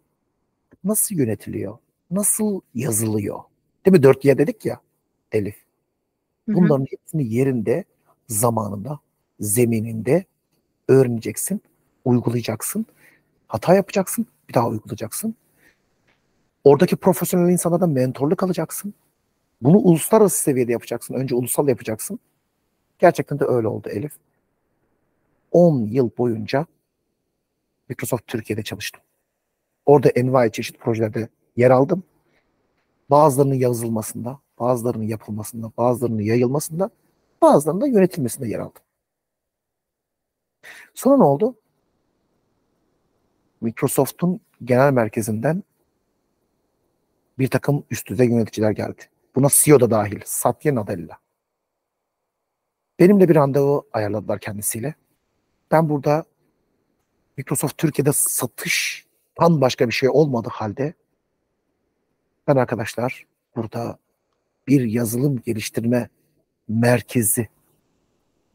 Nasıl yönetiliyor? Nasıl yazılıyor? Değil mi? Dört Y dedik ya Elif. Bunların hepsini yerinde, zamanında, zemininde öğreneceksin, uygulayacaksın. Hata yapacaksın, bir daha uygulayacaksın. Oradaki profesyonel insana da mentorluk alacaksın. Bunu uluslararası seviyede yapacaksın. Önce ulusal yapacaksın. Gerçekten de öyle oldu Elif. 10 yıl boyunca Microsoft Türkiye'de çalıştım. Orada envai çeşit projelerde yer aldım. Bazılarının yazılmasında, bazılarının yapılmasında, bazılarının yayılmasında, bazılarının da yönetilmesinde yer aldım. Sonra ne oldu? Microsoft'un genel merkezinden bir takım üst düzey yöneticiler geldi. Buna CEO da dahil. Satya Nadella. Benimle bir randevu ayarladılar kendisiyle. Ben burada Microsoft Türkiye'de satıştan başka bir şey olmadı halde ben arkadaşlar burada bir yazılım geliştirme merkezi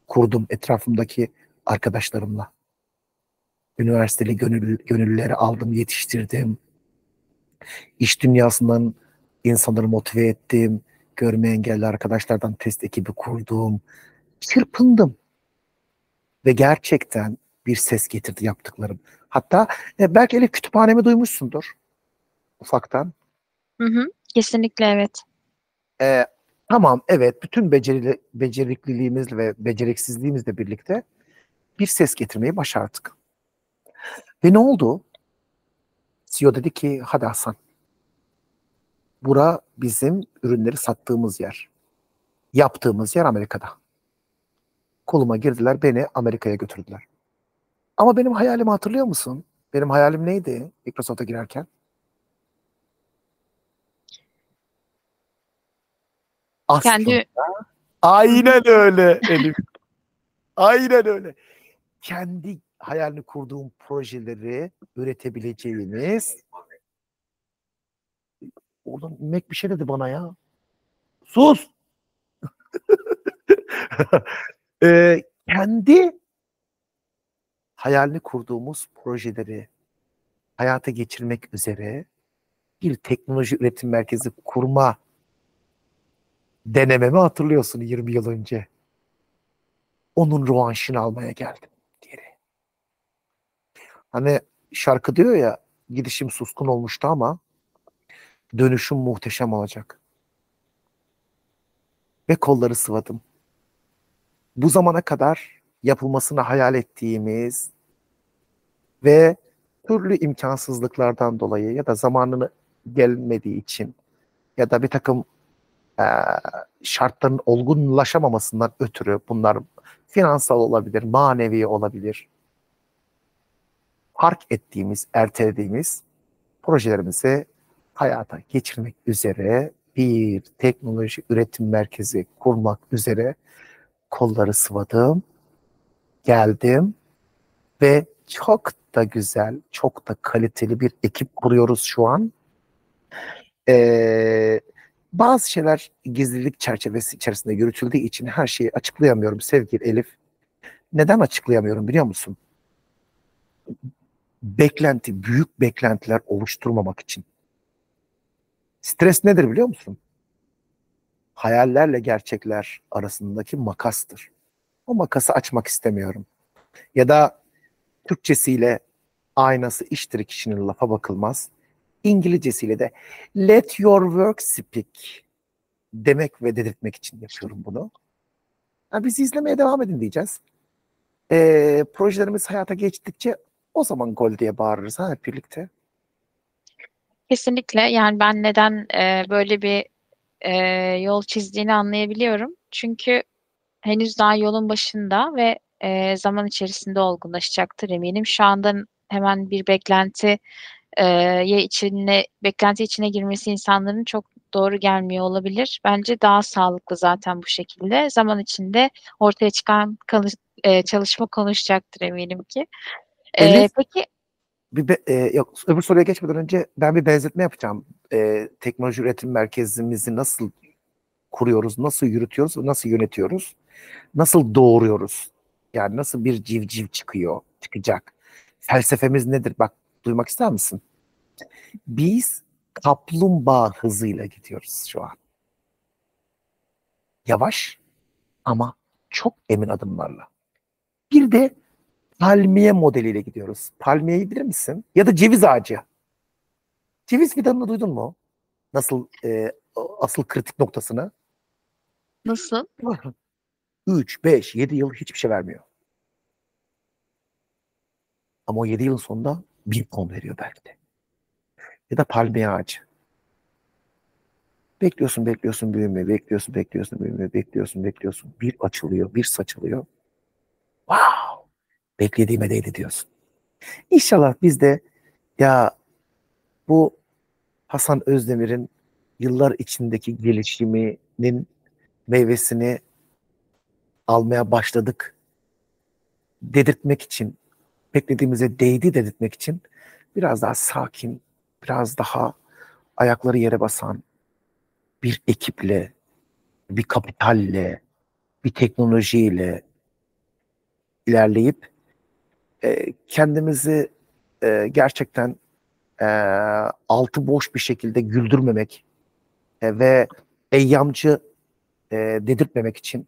kurdum etrafımdaki arkadaşlarımla. Üniversiteli gönül, gönüllüleri aldım, yetiştirdim. İş dünyasından insanları motive ettim. Görme engelli arkadaşlardan test ekibi kurdum. Çırpındım. Ve gerçekten bir ses getirdi yaptıklarım. Hatta e, belki Elif kütüphanemi duymuşsundur. Ufaktan. Hı hı, kesinlikle evet. E, tamam evet bütün becerili, becerikliliğimizle ve beceriksizliğimizle birlikte bir ses getirmeyi başardık. Ve ne oldu? CEO dedi ki hadi Hasan bura bizim ürünleri sattığımız yer. Yaptığımız yer Amerika'da. Koluma girdiler beni Amerika'ya götürdüler. Ama benim hayalimi hatırlıyor musun? Benim hayalim neydi Microsoft'a girerken? Aslında Kendi aynen öyle Elif. aynen öyle. Kendi hayalini kurduğum projeleri üretebileceğimiz Oradan Mac bir şey dedi bana ya. Sus! Ee, kendi hayalini kurduğumuz projeleri hayata geçirmek üzere bir teknoloji üretim merkezi kurma denememi hatırlıyorsun 20 yıl önce. Onun rövanşını almaya geldim geri. Hani şarkı diyor ya gidişim suskun olmuştu ama dönüşüm muhteşem olacak. Ve kolları sıvadım. Bu zamana kadar yapılmasını hayal ettiğimiz ve türlü imkansızlıklardan dolayı ya da zamanını gelmediği için ya da bir takım e, şartların olgunlaşamamasından ötürü bunlar finansal olabilir, manevi olabilir. Fark ettiğimiz, ertelediğimiz projelerimizi hayata geçirmek üzere bir teknoloji üretim merkezi kurmak üzere kolları sıvadım, geldim ve çok da güzel, çok da kaliteli bir ekip kuruyoruz şu an. Ee, bazı şeyler gizlilik çerçevesi içerisinde yürütüldüğü için her şeyi açıklayamıyorum sevgili Elif. Neden açıklayamıyorum biliyor musun? Beklenti, büyük beklentiler oluşturmamak için. Stres nedir biliyor musun? Hayallerle gerçekler arasındaki makastır. O makası açmak istemiyorum. Ya da Türkçesiyle aynası iştir kişinin lafa bakılmaz. İngilizcesiyle de let your work speak demek ve dedirtmek için yapıyorum bunu. Ha, bizi izlemeye devam edin diyeceğiz. Ee, projelerimiz hayata geçtikçe o zaman gol diye bağırırız ha hep birlikte. Kesinlikle yani ben neden e, böyle bir e, yol çizdiğini anlayabiliyorum. Çünkü henüz daha yolun başında ve e, zaman içerisinde olgunlaşacaktır eminim. Şu anda hemen bir beklenti e, içine beklenti içine girmesi insanların çok doğru gelmiyor olabilir. Bence daha sağlıklı zaten bu şekilde. Zaman içinde ortaya çıkan kalış, e, çalışma konuşacaktır eminim ki. E, Elif, peki bir be- e, yok öbür soruya geçmeden önce ben bir benzetme yapacağım. E, teknoloji üretim merkezimizi nasıl kuruyoruz, nasıl yürütüyoruz, nasıl yönetiyoruz, nasıl doğuruyoruz? Yani nasıl bir civciv çıkıyor, çıkacak? Felsefemiz nedir? Bak duymak ister misin? Biz kaplumbağa hızıyla gidiyoruz şu an. Yavaş ama çok emin adımlarla. Bir de palmiye modeliyle gidiyoruz. Palmiyeyi bilir misin? Ya da ceviz ağacı. Ceviz fidanını duydun mu? Nasıl e, asıl kritik noktasını. Nasıl? 3, 5, 7 yıl hiçbir şey vermiyor. Ama o 7 yılın sonunda bir ton veriyor belki de. Ya da palmiye ağacı. Bekliyorsun, bekliyorsun büyüme, bekliyorsun, bekliyorsun büyüme, bekliyorsun, bekliyorsun. Bir açılıyor, bir saçılıyor. Wow! Beklediğime değdi diyorsun. İnşallah biz de ya bu Hasan Özdemir'in yıllar içindeki gelişiminin meyvesini almaya başladık dedirtmek için, beklediğimize değdi dedirtmek için biraz daha sakin, biraz daha ayakları yere basan bir ekiple, bir kapitalle, bir teknolojiyle ilerleyip e, kendimizi e, gerçekten e, altı boş bir şekilde güldürmemek e, ve eyyamcı e, dedirtmemek için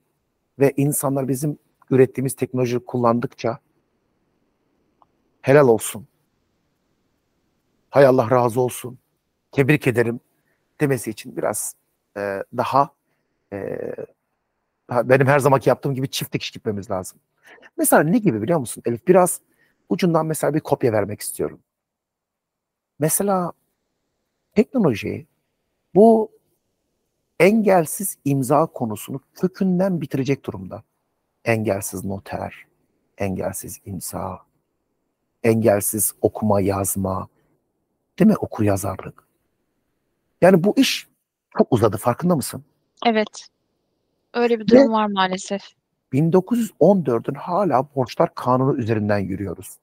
ve insanlar bizim ürettiğimiz teknoloji kullandıkça helal olsun. Hay Allah razı olsun. Tebrik ederim demesi için biraz e, daha e, benim her zamanki yaptığım gibi çift dikiş gitmemiz lazım. Mesela ne gibi biliyor musun Elif? Biraz ucundan mesela bir kopya vermek istiyorum. Mesela teknoloji bu engelsiz imza konusunu kökünden bitirecek durumda. Engelsiz noter, engelsiz imza, engelsiz okuma yazma, değil mi okur yazarlık. Yani bu iş çok uzadı farkında mısın? Evet. Öyle bir durum Ve var maalesef. 1914'ün hala borçlar kanunu üzerinden yürüyoruz.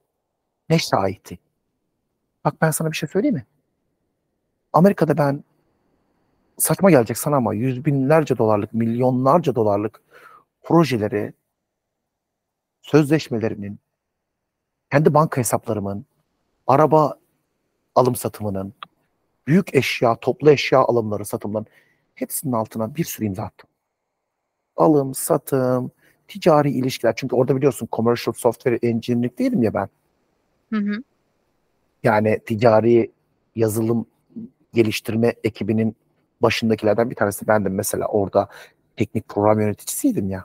Ne şahiti? Bak ben sana bir şey söyleyeyim mi? Amerika'da ben saçma gelecek sana ama yüz binlerce dolarlık, milyonlarca dolarlık projeleri sözleşmelerinin, kendi banka hesaplarımın, araba alım satımının, büyük eşya, toplu eşya alımları, satımların hepsinin altına bir sürü imza attım. Alım, satım, ticari ilişkiler. Çünkü orada biliyorsun commercial software engineering değilim ya ben. Hı hı. Yani ticari yazılım geliştirme ekibinin başındakilerden bir tanesi bendim mesela orada teknik program yöneticisiydim ya.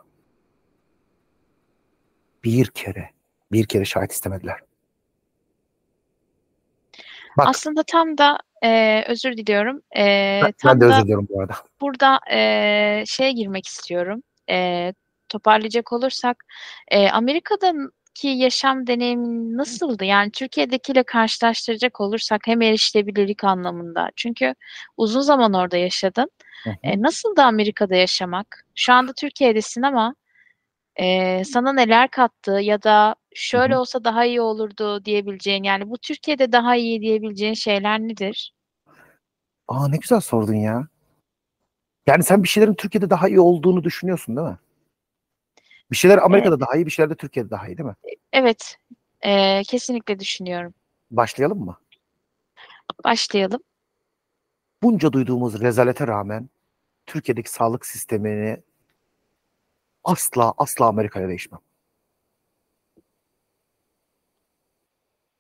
Bir kere, bir kere şahit istemediler. Bak, Aslında tam da e, özür diliyorum. E, ben, tam ben de özür diliyorum bu arada. Burada e, şeye girmek istiyorum. E, toparlayacak olursak e, Amerika'da ki yaşam deneyimin nasıldı? Yani Türkiye'dekiyle karşılaştıracak olursak hem erişilebilirlik anlamında. Çünkü uzun zaman orada yaşadın. Hı hı. E, nasıldı Amerika'da yaşamak? Şu anda Türkiye'desin ama e, sana neler kattı ya da şöyle hı. olsa daha iyi olurdu diyebileceğin yani bu Türkiye'de daha iyi diyebileceğin şeyler nedir? Aa ne güzel sordun ya. Yani sen bir şeylerin Türkiye'de daha iyi olduğunu düşünüyorsun değil mi? Bir şeyler Amerika'da daha iyi, bir şeyler de Türkiye'de daha iyi değil mi? Evet, e, kesinlikle düşünüyorum. Başlayalım mı? Başlayalım. Bunca duyduğumuz rezalete rağmen Türkiye'deki sağlık sistemini asla asla Amerika'ya değişmem.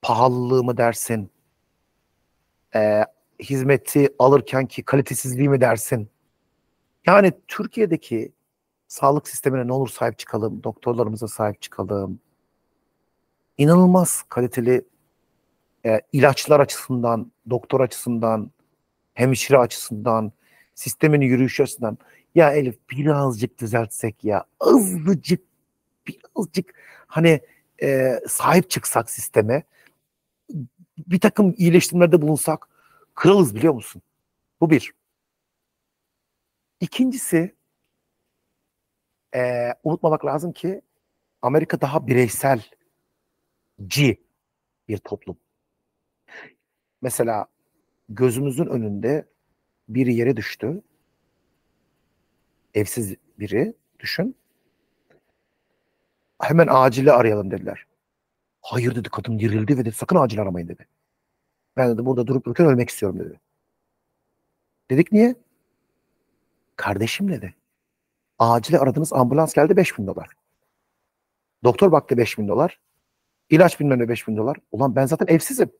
Pahalılığı mı dersin? E, hizmeti alırken ki kalitesizliği mi dersin? Yani Türkiye'deki sağlık sistemine ne olur sahip çıkalım, doktorlarımıza sahip çıkalım. İnanılmaz kaliteli e, ilaçlar açısından, doktor açısından, hemşire açısından, sistemin yürüyüşü açısından. Ya Elif birazcık düzeltsek ya, azıcık, birazcık hani e, sahip çıksak sisteme, bir takım iyileştirmelerde bulunsak kralız biliyor musun? Bu bir. İkincisi e, unutmamak lazım ki Amerika daha bireyselci bir toplum. Mesela gözümüzün önünde biri yere düştü. Evsiz biri düşün. Hemen acili arayalım dediler. Hayır dedi kadın dirildi ve dedi sakın acil aramayın dedi. Ben dedi burada durup dururken ölmek istiyorum dedi. Dedik niye? Kardeşim dedi. Acile aradınız ambulans geldi 5000 dolar. Doktor baktı 5000 dolar. İlaç bilmem ne 5000 dolar. Ulan ben zaten evsizim.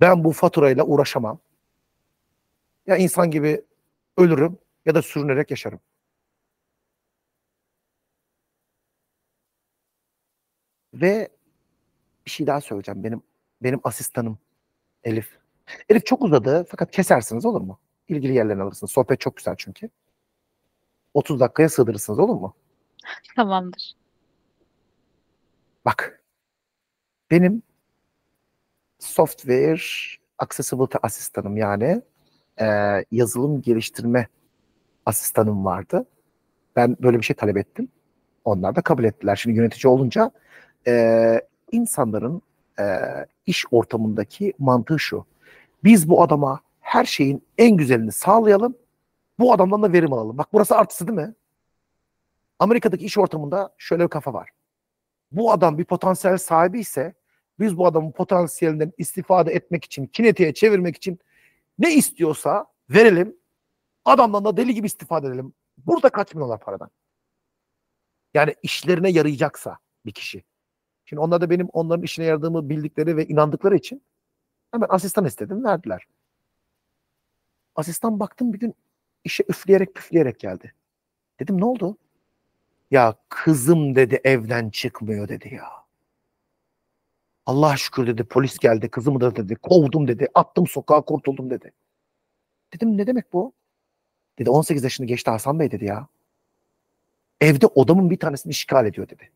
Ben bu faturayla uğraşamam. Ya insan gibi ölürüm ya da sürünerek yaşarım. Ve bir şey daha söyleyeceğim. Benim benim asistanım Elif. Elif çok uzadı fakat kesersiniz olur mu? İlgili yerlerine alırsınız. Sohbet çok güzel çünkü. 30 dakikaya sığdırırsınız olur mu? Tamamdır. Bak. Benim software accessibility asistanım yani e, yazılım geliştirme asistanım vardı. Ben böyle bir şey talep ettim. Onlar da kabul ettiler. Şimdi yönetici olunca e, insanların e, iş ortamındaki mantığı şu. Biz bu adama her şeyin en güzelini sağlayalım. Bu adamdan da verim alalım. Bak burası artısı değil mi? Amerika'daki iş ortamında şöyle bir kafa var. Bu adam bir potansiyel sahibi ise biz bu adamın potansiyelinden istifade etmek için, kinetiğe çevirmek için ne istiyorsa verelim. Adamdan da deli gibi istifade edelim. Burada kaçmıyorlar paradan. Yani işlerine yarayacaksa bir kişi. Şimdi onlar da benim onların işine yaradığımı bildikleri ve inandıkları için hemen asistan istedim verdiler. Asistan baktım bir gün işe üfleyerek püfleyerek geldi. Dedim ne oldu? Ya kızım dedi evden çıkmıyor dedi ya. Allah şükür dedi polis geldi kızımı da dedi kovdum dedi attım sokağa kurtuldum dedi. Dedim ne demek bu? Dedi 18 yaşını geçti Hasan Bey dedi ya. Evde odamın bir tanesini işgal ediyor dedi.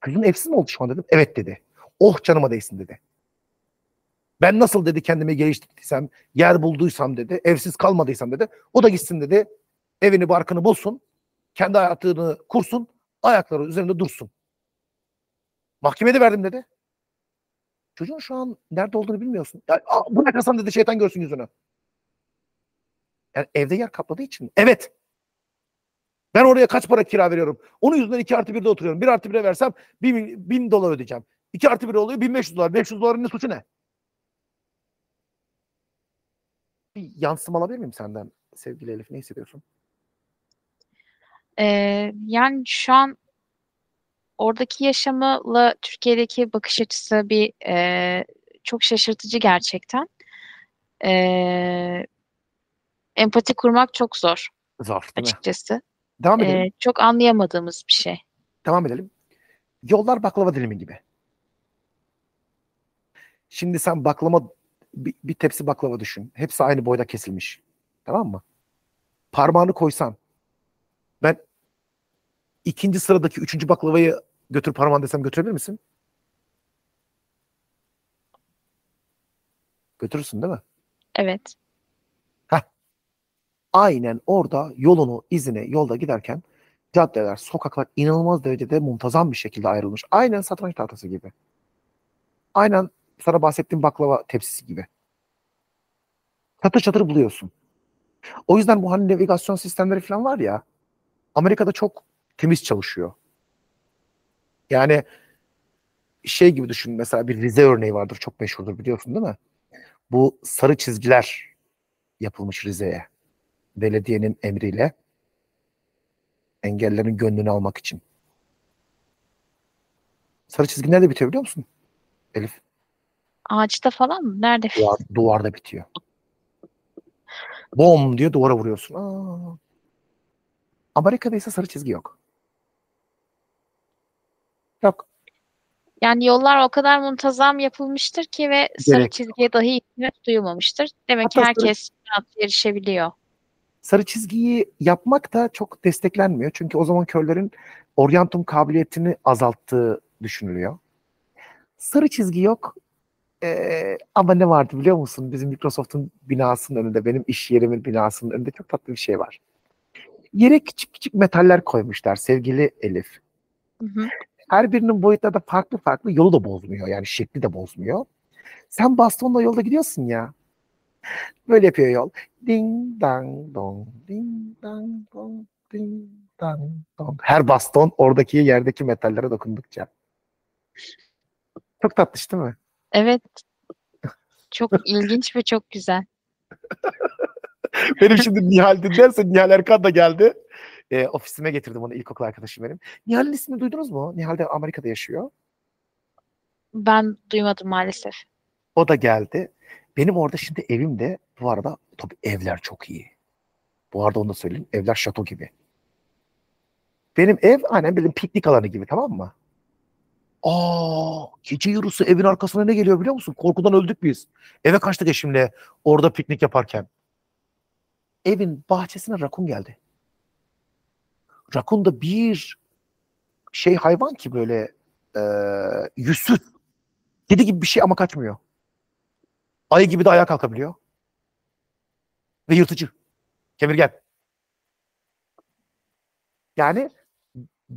Kızın evsiz mi oldu şu an dedim. Evet dedi. Oh canıma değsin dedi. Ben nasıl dedi kendimi geliştirdiysem, yer bulduysam dedi, evsiz kalmadıysam dedi. O da gitsin dedi. Evini barkını bulsun. Kendi hayatını kursun. Ayakları üzerinde dursun. Mahkemede verdim dedi. Çocuğun şu an nerede olduğunu bilmiyorsun. Ya, aa, bırak Hasan dedi şeytan görsün yüzünü. Yani evde yer kapladığı için. Evet. Ben oraya kaç para kira veriyorum? Onun yüzünden 2 artı 1'de oturuyorum. 1 artı 1'e versem 1000, 1000 dolar ödeyeceğim. 2 artı 1 oluyor 1500 dolar. 500 doların ne suçu ne? Bir yansıma alabilir miyim senden sevgili Elif? Ne hissediyorsun? Ee, yani şu an oradaki yaşamla Türkiye'deki bakış açısı bir e, çok şaşırtıcı gerçekten. Ee, empati kurmak çok zor Zor değil mi? açıkçası. Devam edelim. Ee, çok anlayamadığımız bir şey. Devam edelim. Yollar baklava dilimi gibi. Şimdi sen baklava bir, bir tepsi baklava düşün. Hepsi aynı boyda kesilmiş. Tamam mı? Parmağını koysan ben ikinci sıradaki üçüncü baklavayı götür parmağını desem götürebilir misin? Götürürsün değil mi? Evet. Aynen orada yolunu, izine, yolda giderken caddeler, sokaklar inanılmaz derecede muntazam bir şekilde ayrılmış. Aynen satranç tahtası gibi. Aynen sana bahsettiğim baklava tepsisi gibi. Çatır çatır buluyorsun. O yüzden bu hani navigasyon sistemleri falan var ya Amerika'da çok temiz çalışıyor. Yani şey gibi düşün mesela bir Rize örneği vardır çok meşhurdur biliyorsun değil mi? Bu sarı çizgiler yapılmış Rize'ye. Belediyenin emriyle engellerin gönlünü almak için. Sarı çizgi nerede bitiyor biliyor musun? Elif. Ağaçta falan mı? Nerede? Duvar, duvarda bitiyor. Bom diye duvara vuruyorsun. Aa. Amerika'da ise sarı çizgi yok. Yok. Yani yollar o kadar muntazam yapılmıştır ki ve sarı Gerek çizgiye dahi ihtiyaç duyulmamıştır. Demek ki Hatta sarı- herkes rahat erişebiliyor. Sarı çizgiyi yapmak da çok desteklenmiyor. Çünkü o zaman körlerin oryantum kabiliyetini azalttığı düşünülüyor. Sarı çizgi yok. Ee, ama ne vardı biliyor musun? Bizim Microsoft'un binasının önünde, benim iş yerimin binasının önünde çok tatlı bir şey var. Yere küçük küçük metaller koymuşlar sevgili Elif. Hı hı. Her birinin boyutları da farklı farklı. Yolu da bozmuyor. Yani şekli de bozmuyor. Sen bastonla yolda gidiyorsun ya. Böyle yapıyor yol. Ding dang dong, ding dang dong, ding dang dong. Her baston oradaki yerdeki metallere dokundukça. Çok tatlış değil mi? Evet. Çok ilginç ve çok güzel. Benim şimdi Nihal dinlerse Nihal Erkan da geldi. Ee, ofisime getirdim onu ilkokul arkadaşım benim. Nihal'in ismini duydunuz mu? Nihal de Amerika'da yaşıyor. Ben duymadım maalesef. O da geldi. Benim orada şimdi evimde bu arada tabii evler çok iyi. Bu arada onu da söyleyeyim. Evler şato gibi. Benim ev aynen benim piknik alanı gibi tamam mı? Aa, gece yarısı evin arkasına ne geliyor biliyor musun? Korkudan öldük biz. Eve kaçtık eşimle orada piknik yaparken. Evin bahçesine rakun geldi. Rakun da bir şey hayvan ki böyle e, yüzsüz. Kedi gibi bir şey ama kaçmıyor. Ayı gibi de ayağa kalkabiliyor. Ve yırtıcı. Kemirgen. Yani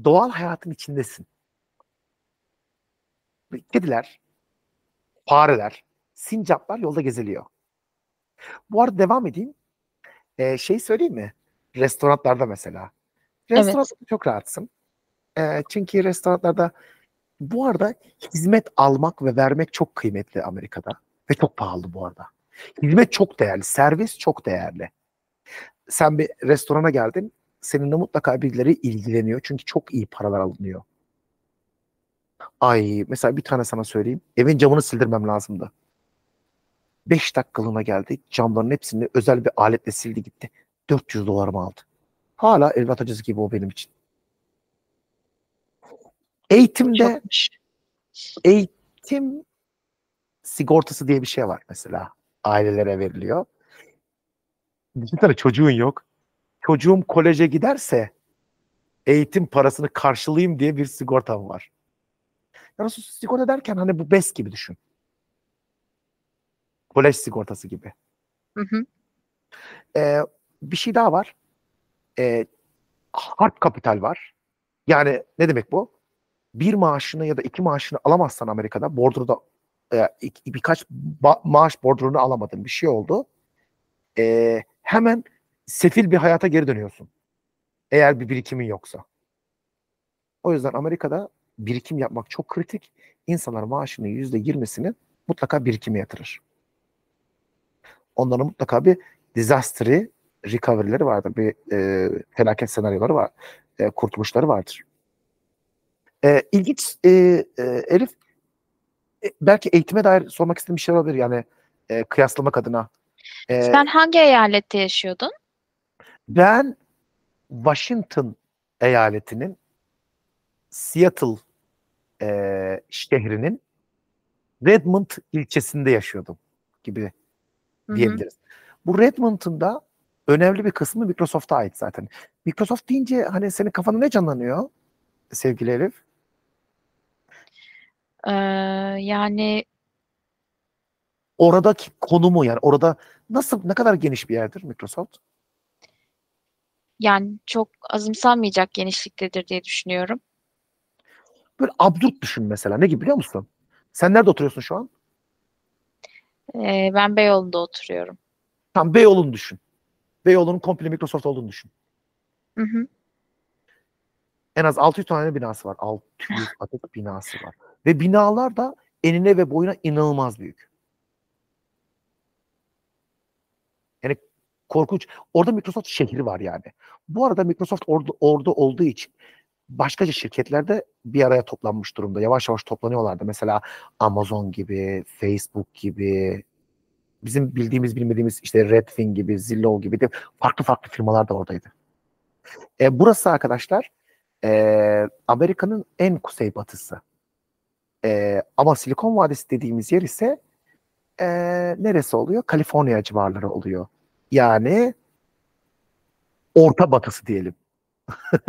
doğal hayatın içindesin. Kediler, fareler, sincaplar yolda geziliyor. Bu arada devam edeyim. Ee, şey söyleyeyim mi? Restoranlarda mesela. Evet. Restoranlarda çok rahatsın. Ee, çünkü restoranlarda bu arada hizmet almak ve vermek çok kıymetli Amerika'da. Ve çok pahalı bu arada. Hizmet çok değerli. Servis çok değerli. Sen bir restorana geldin. Seninle mutlaka birileri ilgileniyor. Çünkü çok iyi paralar alınıyor. Ay mesela bir tane sana söyleyeyim. Evin camını sildirmem lazımdı. 5 dakikalığına geldi. Camların hepsini özel bir aletle sildi gitti. 400 dolarımı aldı. Hala evlat acısı gibi o benim için. Eğitimde Çokmuş. eğitim sigortası diye bir şey var mesela. Ailelere veriliyor. Düşünsene çocuğun yok. Çocuğum koleje giderse eğitim parasını karşılayayım diye bir sigortam var. Yani sigorta derken hani bu BES gibi düşün. Kolej sigortası gibi. Hı hı. Ee, bir şey daha var. Ee, hard kapital var. Yani ne demek bu? Bir maaşını ya da iki maaşını alamazsan Amerika'da bordroda e, iki- birkaç ba- maaş bordronu alamadın bir şey oldu. Ee, hemen sefil bir hayata geri dönüyorsun. Eğer bir birikimin yoksa. O yüzden Amerika'da birikim yapmak çok kritik. İnsanlar maaşının yüzde yirmisini mutlaka birikime yatırır. Onların mutlaka bir disaster recovery'leri vardır. Bir e, felaket senaryoları var. E, kurtuluşları vardır. E, ilginç e, e, Elif e, belki eğitime dair sormak istediğim bir şey olabilir yani e, kıyaslamak adına. E, Sen hangi eyalette yaşıyordun? ben Washington eyaletinin Seattle e, şehrinin Redmond ilçesinde yaşıyordum gibi Hı hı. diyebiliriz. Bu Redmond'un da önemli bir kısmı Microsoft'a ait zaten. Microsoft deyince hani senin kafanda ne canlanıyor sevgili Elif? Ee, yani Oradaki konumu yani orada nasıl ne kadar geniş bir yerdir Microsoft? yani çok azımsanmayacak genişliktedir diye düşünüyorum. Böyle absürt düşün mesela. Ne gibi biliyor musun? Sen nerede oturuyorsun şu an? Ee, ben Beyoğlu'nda oturuyorum. Tam Beyoğlu'nu düşün. Beyoğlu'nun komple Microsoft olduğunu düşün. Hı hı. En az 600 tane binası var. 600 adet binası var. Ve binalar da enine ve boyuna inanılmaz büyük. Yani korkunç. Orada Microsoft şehri var yani. Bu arada Microsoft orada, orada olduğu için başkaca şirketler de bir araya toplanmış durumda. Yavaş yavaş toplanıyorlardı. Mesela Amazon gibi, Facebook gibi, bizim bildiğimiz bilmediğimiz işte Redfin gibi, Zillow gibi de farklı farklı firmalar da oradaydı. E, burası arkadaşlar e, Amerika'nın en kuzeybatısı. E, ama Silikon Vadisi dediğimiz yer ise e, neresi oluyor? Kaliforniya civarları oluyor. Yani orta batısı diyelim.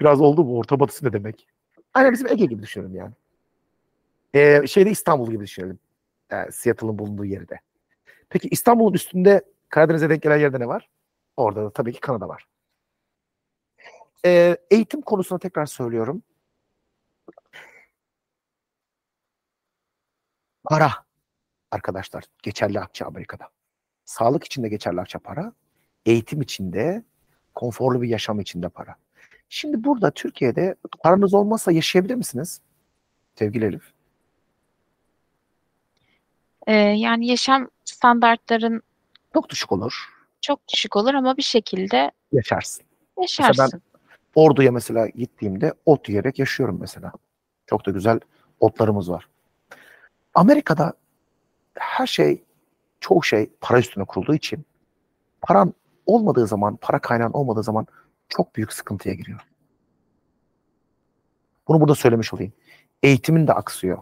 Biraz oldu bu orta batısı ne demek? Aynen bizim Ege gibi düşünelim yani. E, şeyde İstanbul gibi düşünelim. E, Seattle'ın bulunduğu yerde. Peki İstanbul'un üstünde Karadeniz'e denk gelen yerde ne var? Orada da tabii ki Kanada var. E, eğitim konusuna tekrar söylüyorum. Para arkadaşlar geçerli akçe Amerika'da. Sağlık için de geçerli akçe para. Eğitim için de konforlu bir yaşam için de para. Şimdi burada Türkiye'de paranız olmazsa yaşayabilir misiniz? Sevgili Elif. Ee, yani yaşam standartların Çok düşük olur. çok düşük olur ama bir şekilde Yaşarsın. yaşarsın. Ordu'ya mesela gittiğimde ot yiyerek yaşıyorum mesela. Çok da güzel otlarımız var. Amerika'da her şey, çoğu şey para üstüne kurulduğu için paran olmadığı zaman, para kaynağın olmadığı zaman çok büyük sıkıntıya giriyor. Bunu burada söylemiş olayım. Eğitimin de aksıyor.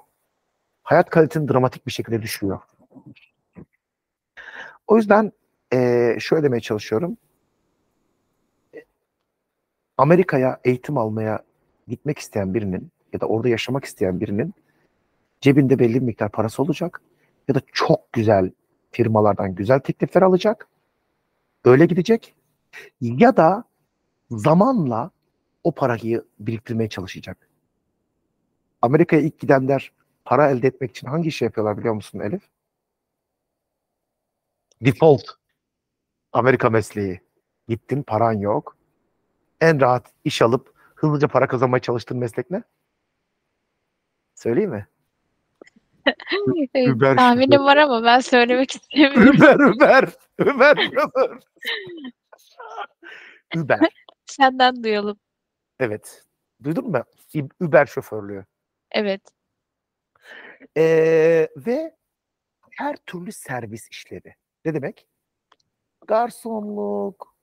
Hayat kalitenin dramatik bir şekilde düşüyor. O yüzden eee şöyle demeye çalışıyorum. Amerika'ya eğitim almaya gitmek isteyen birinin ya da orada yaşamak isteyen birinin cebinde belli bir miktar parası olacak ya da çok güzel firmalardan güzel teklifler alacak. Öyle gidecek. Ya da zamanla o parayı biriktirmeye çalışacak. Amerika'ya ilk gidenler para elde etmek için hangi işi yapıyorlar biliyor musun Elif? Default. Amerika mesleği. Gittin paran yok. En rahat iş alıp hızlıca para kazanmaya çalıştığın meslek ne? Söyleyeyim mi? Uber Tahminim var ama ben söylemek istemiyorum. Uber, Uber, Uber şoför. Uber. Senden duyalım. Evet. Duydun mu? Uber şoförlüğü. Evet. Ee, ve her türlü servis işleri. Ne demek? Garsonluk.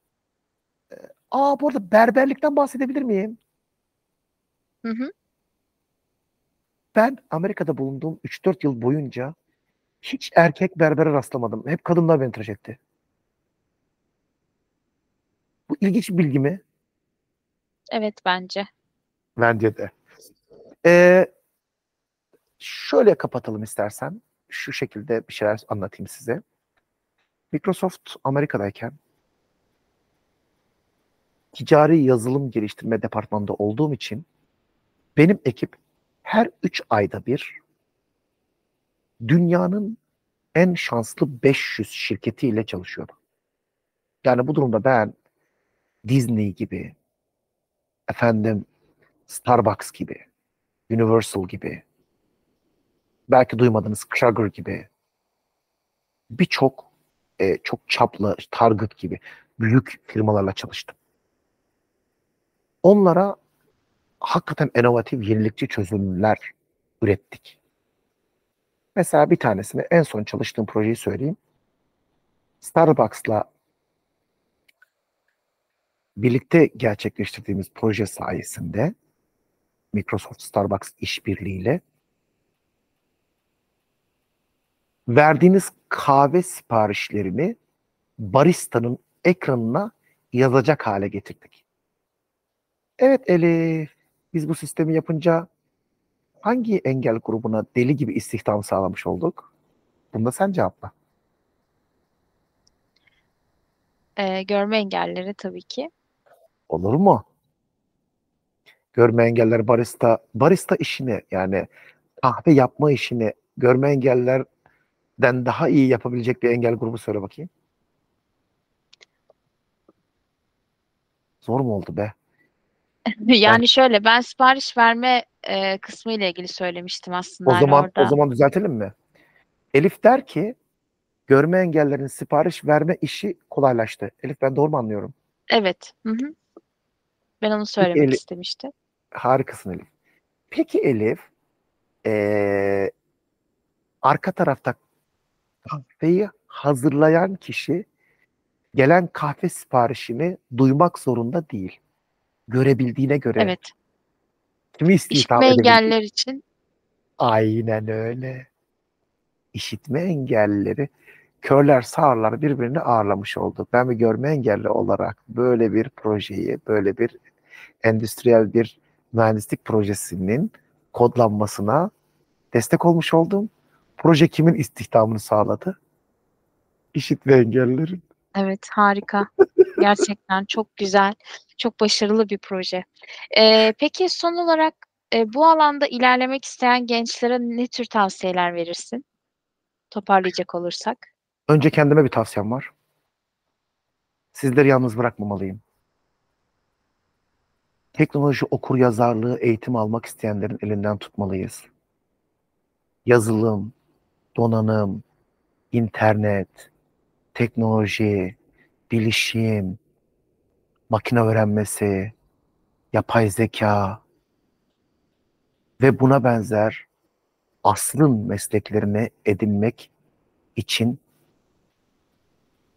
Ee, Aa bu arada berberlikten bahsedebilir miyim? Hı hı. Ben Amerika'da bulunduğum 3-4 yıl boyunca hiç erkek berbere rastlamadım. Hep kadınlar beni tıraş etti. Bu ilginç bir bilgi mi? Evet bence. Bence de. Ee, şöyle kapatalım istersen. Şu şekilde bir şeyler anlatayım size. Microsoft Amerika'dayken ticari yazılım geliştirme departmanında olduğum için benim ekip her 3 ayda bir dünyanın en şanslı 500 şirketiyle çalışıyordu. Yani bu durumda ben Disney gibi, efendim Starbucks gibi, Universal gibi, belki duymadığınız Kroger gibi, birçok e, çok çaplı Target gibi büyük firmalarla çalıştım. Onlara hakikaten inovatif, yenilikçi çözümler ürettik. Mesela bir tanesini en son çalıştığım projeyi söyleyeyim. Starbucks'la birlikte gerçekleştirdiğimiz proje sayesinde Microsoft Starbucks işbirliğiyle verdiğiniz kahve siparişlerini baristanın ekranına yazacak hale getirdik. Evet Elif, biz bu sistemi yapınca hangi engel grubuna deli gibi istihdam sağlamış olduk? Bunu da sen cevapla. Ee, görme engelleri tabii ki. Olur mu? Görme engeller barista, barista işini yani kahve yapma işini görme engellerden daha iyi yapabilecek bir engel grubu söyle bakayım. Zor mu oldu be? Yani şöyle ben sipariş verme e, kısmı ile ilgili söylemiştim aslında O hani zaman orada. o zaman düzeltelim mi? Elif der ki görme engellerin sipariş verme işi kolaylaştı. Elif ben doğru mu anlıyorum? Evet. Hı hı. Ben onu söylemek Eli- istemiştim. Harikasın Elif. Peki Elif eee, arka tarafta kahveyi hazırlayan kişi gelen kahve siparişini duymak zorunda değil. Görebildiğine göre Evet. kimi İşitme edebilecek? engeller için Aynen öyle. İşitme engellileri körler sağırlar birbirini ağırlamış oldu. Ben bir görme engelli olarak böyle bir projeyi, böyle bir endüstriyel bir mühendislik projesinin kodlanmasına destek olmuş oldum. Proje kimin istihdamını sağladı? İşitme engellilerin. Evet, harika. Gerçekten çok güzel, çok başarılı bir proje. Ee, peki son olarak e, bu alanda ilerlemek isteyen gençlere ne tür tavsiyeler verirsin? Toparlayacak olursak. Önce kendime bir tavsiyem var. Sizleri yalnız bırakmamalıyım. Teknoloji okur yazarlığı eğitim almak isteyenlerin elinden tutmalıyız. Yazılım, donanım, internet, teknoloji, bilişim, makine öğrenmesi, yapay zeka ve buna benzer asrın mesleklerini edinmek için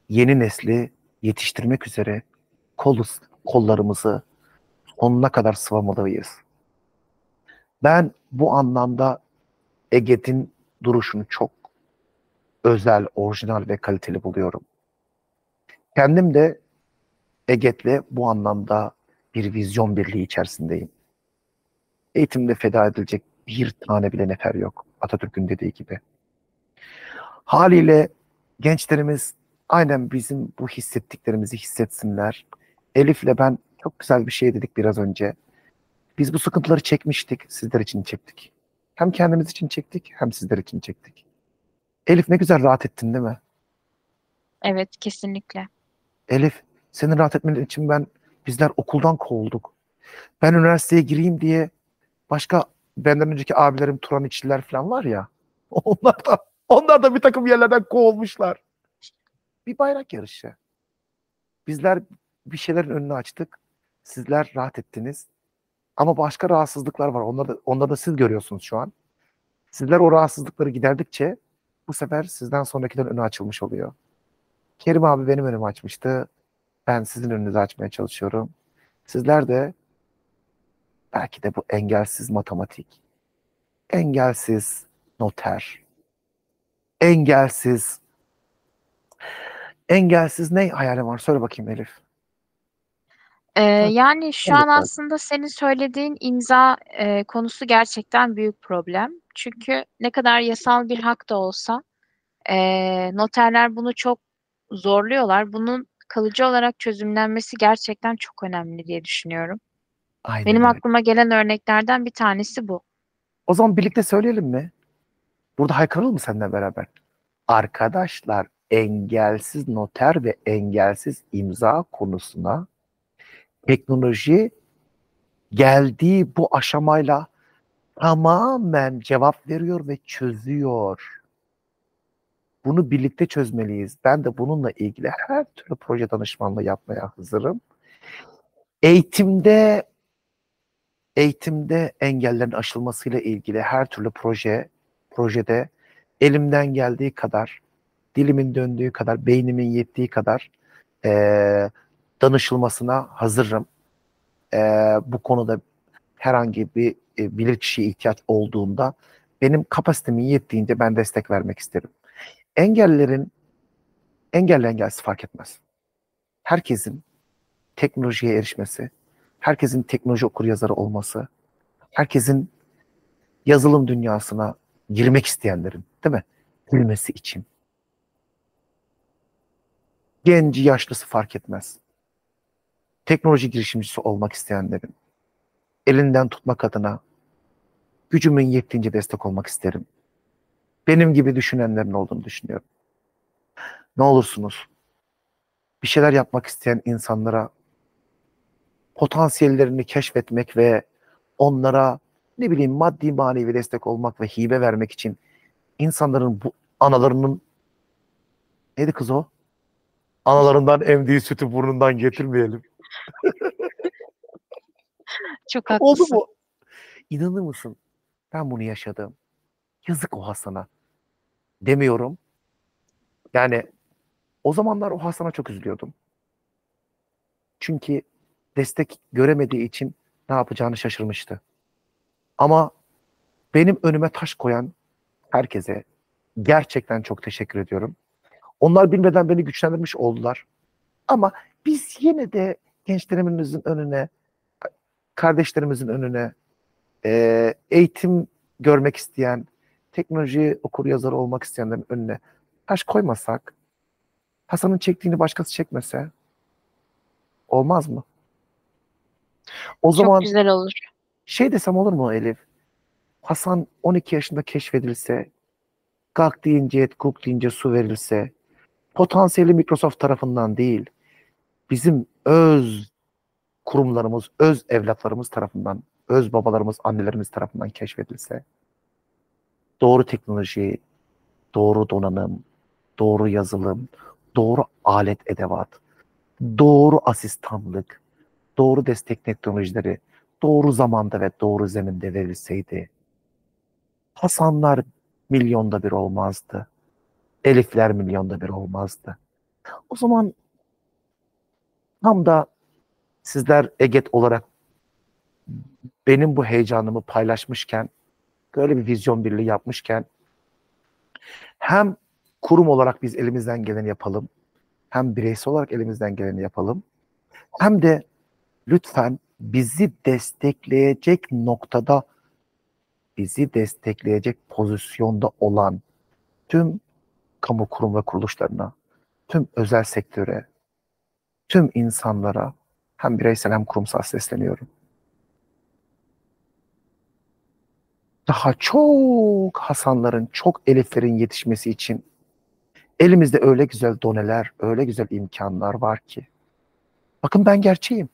yeni nesli yetiştirmek üzere kol, kollarımızı sonuna kadar sıvamalıyız. Ben bu anlamda Ege'nin duruşunu çok özel, orijinal ve kaliteli buluyorum. Kendim de Eget'le bu anlamda bir vizyon birliği içerisindeyim. Eğitimde feda edilecek bir tane bile nefer yok. Atatürk'ün dediği gibi. Haliyle gençlerimiz aynen bizim bu hissettiklerimizi hissetsinler. Elif'le ben çok güzel bir şey dedik biraz önce. Biz bu sıkıntıları çekmiştik, sizler için çektik. Hem kendimiz için çektik, hem sizler için çektik. Elif ne güzel rahat ettin değil mi? Evet, kesinlikle. Elif, senin rahat etmen için ben bizler okuldan kovulduk. Ben üniversiteye gireyim diye başka benden önceki abilerim Turan İçliler falan var ya. Onlar da onlar da bir takım yerlerden kovulmuşlar. Bir bayrak yarışı. Bizler bir şeylerin önünü açtık. Sizler rahat ettiniz. Ama başka rahatsızlıklar var. Onları da, onları da siz görüyorsunuz şu an. Sizler o rahatsızlıkları giderdikçe bu sefer sizden sonrakilerin önü açılmış oluyor. Kerim abi benim önümü açmıştı. Ben sizin önünüzü açmaya çalışıyorum. Sizler de belki de bu engelsiz matematik, engelsiz noter, engelsiz engelsiz ne hayali var? Söyle bakayım Elif. Ee, yani şu an aslında senin söylediğin imza e, konusu gerçekten büyük problem. Çünkü ne kadar yasal bir hak da olsa e, noterler bunu çok zorluyorlar. Bunun kalıcı olarak çözümlenmesi gerçekten çok önemli diye düşünüyorum. Aynen Benim öyle. aklıma gelen örneklerden bir tanesi bu. O zaman birlikte söyleyelim mi? Burada haykıralım mı seninle beraber? Arkadaşlar engelsiz noter ve engelsiz imza konusuna teknoloji geldiği bu aşamayla tamamen cevap veriyor ve çözüyor. Bunu birlikte çözmeliyiz. Ben de bununla ilgili her türlü proje danışmanlığı yapmaya hazırım. Eğitimde eğitimde engellerin aşılmasıyla ilgili her türlü proje projede elimden geldiği kadar, dilimin döndüğü kadar, beynimin yettiği kadar eee, danışılmasına hazırım. Eee, bu konuda herhangi bir e, bilirkişiye ihtiyaç olduğunda benim kapasitemin yettiğince ben destek vermek isterim. Engellerin engelli engelsiz fark etmez. Herkesin teknolojiye erişmesi, herkesin teknoloji okuryazarı olması, herkesin yazılım dünyasına girmek isteyenlerin, değil mi? Girmesi için. Genci, yaşlısı fark etmez. Teknoloji girişimcisi olmak isteyenlerin elinden tutmak adına gücümün yettiğince destek olmak isterim. Benim gibi düşünenlerin olduğunu düşünüyorum. Ne olursunuz bir şeyler yapmak isteyen insanlara potansiyellerini keşfetmek ve onlara ne bileyim maddi manevi destek olmak ve hibe vermek için insanların bu analarının neydi kız o? Analarından emdiği sütü burnundan getirmeyelim. Çok Oldu haklısın. mu? İnanır mısın? Ben bunu yaşadım. Yazık o Hasan'a. Demiyorum. Yani o zamanlar o Hasan'a çok üzülüyordum. Çünkü destek göremediği için ne yapacağını şaşırmıştı. Ama benim önüme taş koyan herkese gerçekten çok teşekkür ediyorum. Onlar bilmeden beni güçlendirmiş oldular. Ama biz yine de gençlerimizin önüne, kardeşlerimizin önüne, e, eğitim görmek isteyen, teknoloji okur yazarı olmak isteyenlerin önüne taş koymasak, Hasan'ın çektiğini başkası çekmese olmaz mı? O Çok zaman güzel olur. şey desem olur mu Elif? Hasan 12 yaşında keşfedilse, kalk deyince et, kuk deyince su verilse, potansiyeli Microsoft tarafından değil, bizim öz kurumlarımız, öz evlatlarımız tarafından, öz babalarımız, annelerimiz tarafından keşfedilse, doğru teknoloji, doğru donanım, doğru yazılım, doğru alet edevat, doğru asistanlık, doğru destek teknolojileri doğru zamanda ve doğru zeminde verilseydi Hasanlar milyonda bir olmazdı. Elifler milyonda bir olmazdı. O zaman tam da sizler Eget olarak benim bu heyecanımı paylaşmışken, böyle bir vizyon birliği yapmışken hem kurum olarak biz elimizden geleni yapalım, hem bireysel olarak elimizden geleni yapalım, hem de lütfen bizi destekleyecek noktada bizi destekleyecek pozisyonda olan tüm kamu kurum ve kuruluşlarına, tüm özel sektöre, tüm insanlara hem bireysel hem kurumsal sesleniyorum. Daha çok Hasanların, çok Eliflerin yetişmesi için elimizde öyle güzel doneler, öyle güzel imkanlar var ki. Bakın ben gerçeğim.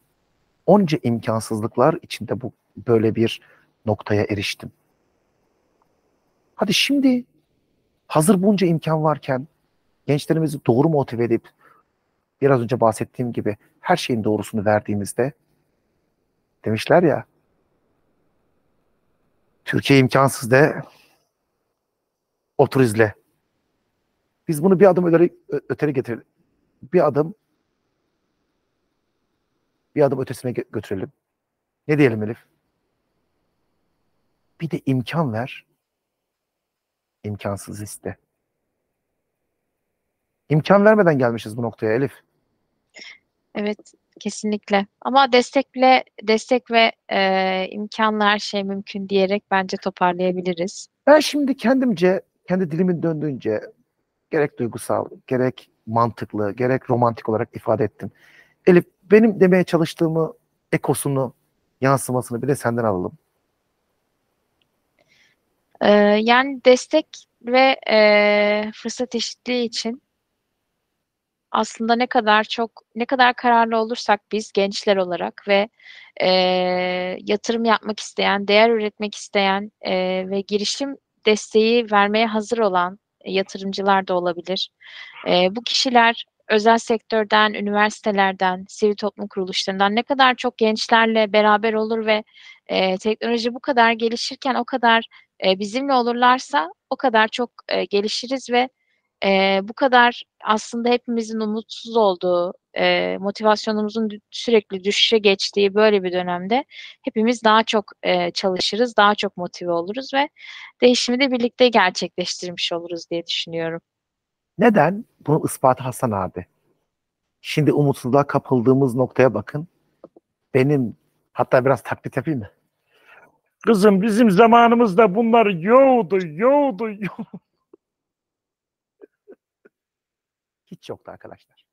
Onca imkansızlıklar içinde bu böyle bir noktaya eriştim. Hadi şimdi hazır bunca imkan varken gençlerimizi doğru motive edip biraz önce bahsettiğim gibi her şeyin doğrusunu verdiğimizde demişler ya Türkiye imkansız de otur izle. Biz bunu bir adım öteri, öteri getirelim. Bir adım bir adım ötesine götürelim. Ne diyelim Elif? Bir de imkan ver. İmkansız iste. İmkan vermeden gelmişiz bu noktaya Elif. Evet, kesinlikle. Ama destekle, destek ve e, imkanla her şey mümkün diyerek bence toparlayabiliriz. Ben şimdi kendimce, kendi dilimin döndüğünce gerek duygusal, gerek mantıklı, gerek romantik olarak ifade ettim. Elif, benim demeye çalıştığımı, ekosunu, yansımasını bir de senden alalım. Ee, yani destek ve e, fırsat eşitliği için aslında ne kadar çok ne kadar kararlı olursak biz gençler olarak ve e, yatırım yapmak isteyen, değer üretmek isteyen e, ve girişim desteği vermeye hazır olan yatırımcılar da olabilir. E, bu kişiler özel sektörden, üniversitelerden, sivil toplum kuruluşlarından ne kadar çok gençlerle beraber olur ve e, teknoloji bu kadar gelişirken o kadar e, bizimle olurlarsa o kadar çok e, gelişiriz ve e, bu kadar aslında hepimizin umutsuz olduğu, e, motivasyonumuzun sürekli düşüşe geçtiği böyle bir dönemde hepimiz daha çok e, çalışırız, daha çok motive oluruz ve değişimi de birlikte gerçekleştirmiş oluruz diye düşünüyorum. Neden? Bunun ispatı Hasan abi. Şimdi umutsuzluğa kapıldığımız noktaya bakın. Benim hatta biraz taklit yapayım mı? Kızım bizim zamanımızda bunlar yoğdu, yoğdu, yoğdu. Hiç yoktu arkadaşlar.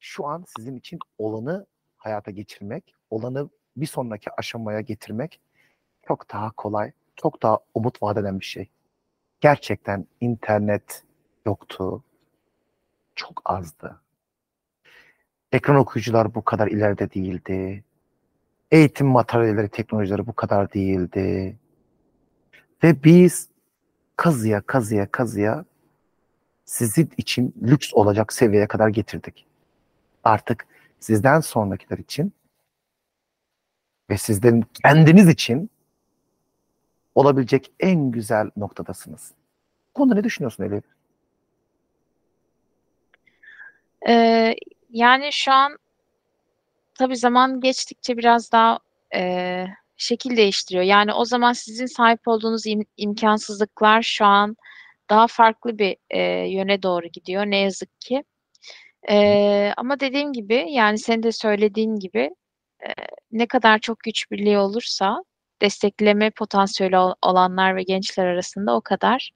Şu an sizin için olanı hayata geçirmek, olanı bir sonraki aşamaya getirmek çok daha kolay, çok daha umut vaat eden bir şey. Gerçekten internet yoktu. Çok azdı. Ekran okuyucular bu kadar ileride değildi. Eğitim materyalleri, teknolojileri bu kadar değildi. Ve biz kazıya kazıya kazıya sizin için lüks olacak seviyeye kadar getirdik. Artık sizden sonrakiler için ve sizden kendiniz için olabilecek en güzel noktadasınız. Bu konuda ne düşünüyorsun Elif? Ee, yani şu an tabii zaman geçtikçe biraz daha e, şekil değiştiriyor. Yani o zaman sizin sahip olduğunuz im imkansızlıklar şu an daha farklı bir e, yöne doğru gidiyor ne yazık ki. E, ama dediğim gibi yani senin de söylediğin gibi e, ne kadar çok güç birliği olursa destekleme potansiyeli olanlar ve gençler arasında o kadar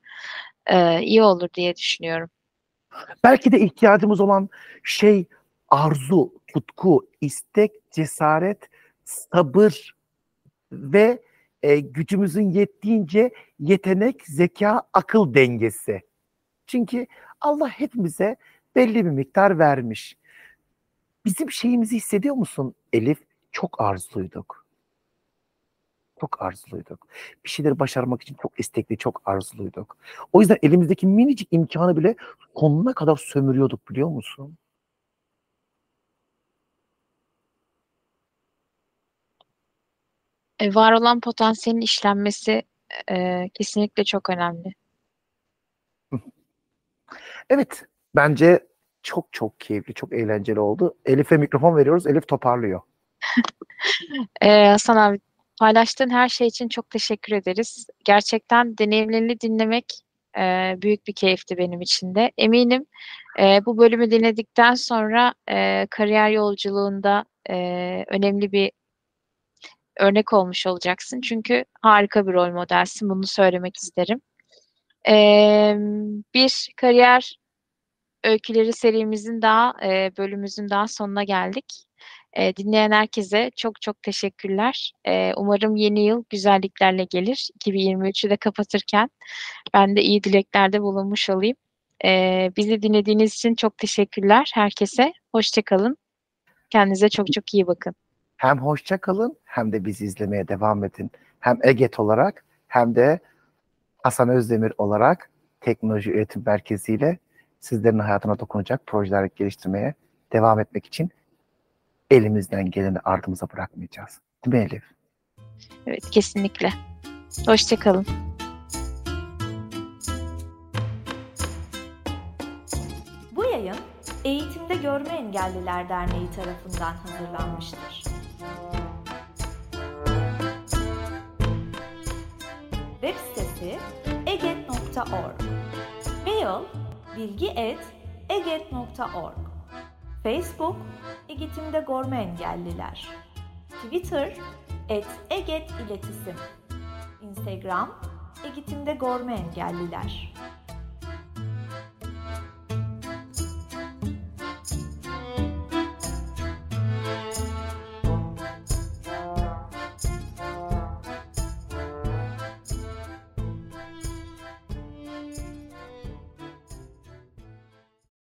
e, iyi olur diye düşünüyorum. Belki de ihtiyacımız olan şey arzu, tutku, istek, cesaret, sabır ve e, gücümüzün yettiğince yetenek, zeka, akıl dengesi. Çünkü Allah hepimize belli bir miktar vermiş. Bizim şeyimizi hissediyor musun Elif? Çok arzuluyduk. Çok arzuluyduk. Bir şeyleri başarmak için çok istekli, çok arzuluyduk. O yüzden elimizdeki minicik imkanı bile sonuna kadar sömürüyorduk biliyor musun? E, var olan potansiyelin işlenmesi e, kesinlikle çok önemli. Evet bence çok çok keyifli, çok eğlenceli oldu. Elif'e mikrofon veriyoruz. Elif toparlıyor. Ee, Hasan abi paylaştığın her şey için çok teşekkür ederiz. Gerçekten deneyimlerini dinlemek e, büyük bir keyifti benim için de. Eminim e, bu bölümü dinledikten sonra e, kariyer yolculuğunda e, önemli bir örnek olmuş olacaksın. Çünkü harika bir rol modelsin. Bunu söylemek isterim. E, bir kariyer öyküleri serimizin daha e, bölümümüzün daha sonuna geldik. E, dinleyen herkese çok çok teşekkürler. E, umarım yeni yıl güzelliklerle gelir. 2023'ü de kapatırken ben de iyi dileklerde bulunmuş olayım. E, bizi dinlediğiniz için çok teşekkürler herkese. Hoşçakalın. Kendinize çok çok iyi bakın. Hem hoşça kalın hem de bizi izlemeye devam edin. Hem EGET olarak hem de Hasan Özdemir olarak Teknoloji Üretim Merkezi ile sizlerin hayatına dokunacak projeler geliştirmeye devam etmek için elimizden geleni ardımıza bırakmayacağız. Değil mi Elif? Evet kesinlikle. Hoşçakalın. Bu yayın Eğitimde Görme Engelliler Derneği tarafından hazırlanmıştır. Web sitesi eget.org Mail bilgi.eget.org Facebook Eğitimde Görme Engelliler. Twitter et Eget İletisim Instagram Eğitimde Görme Engelliler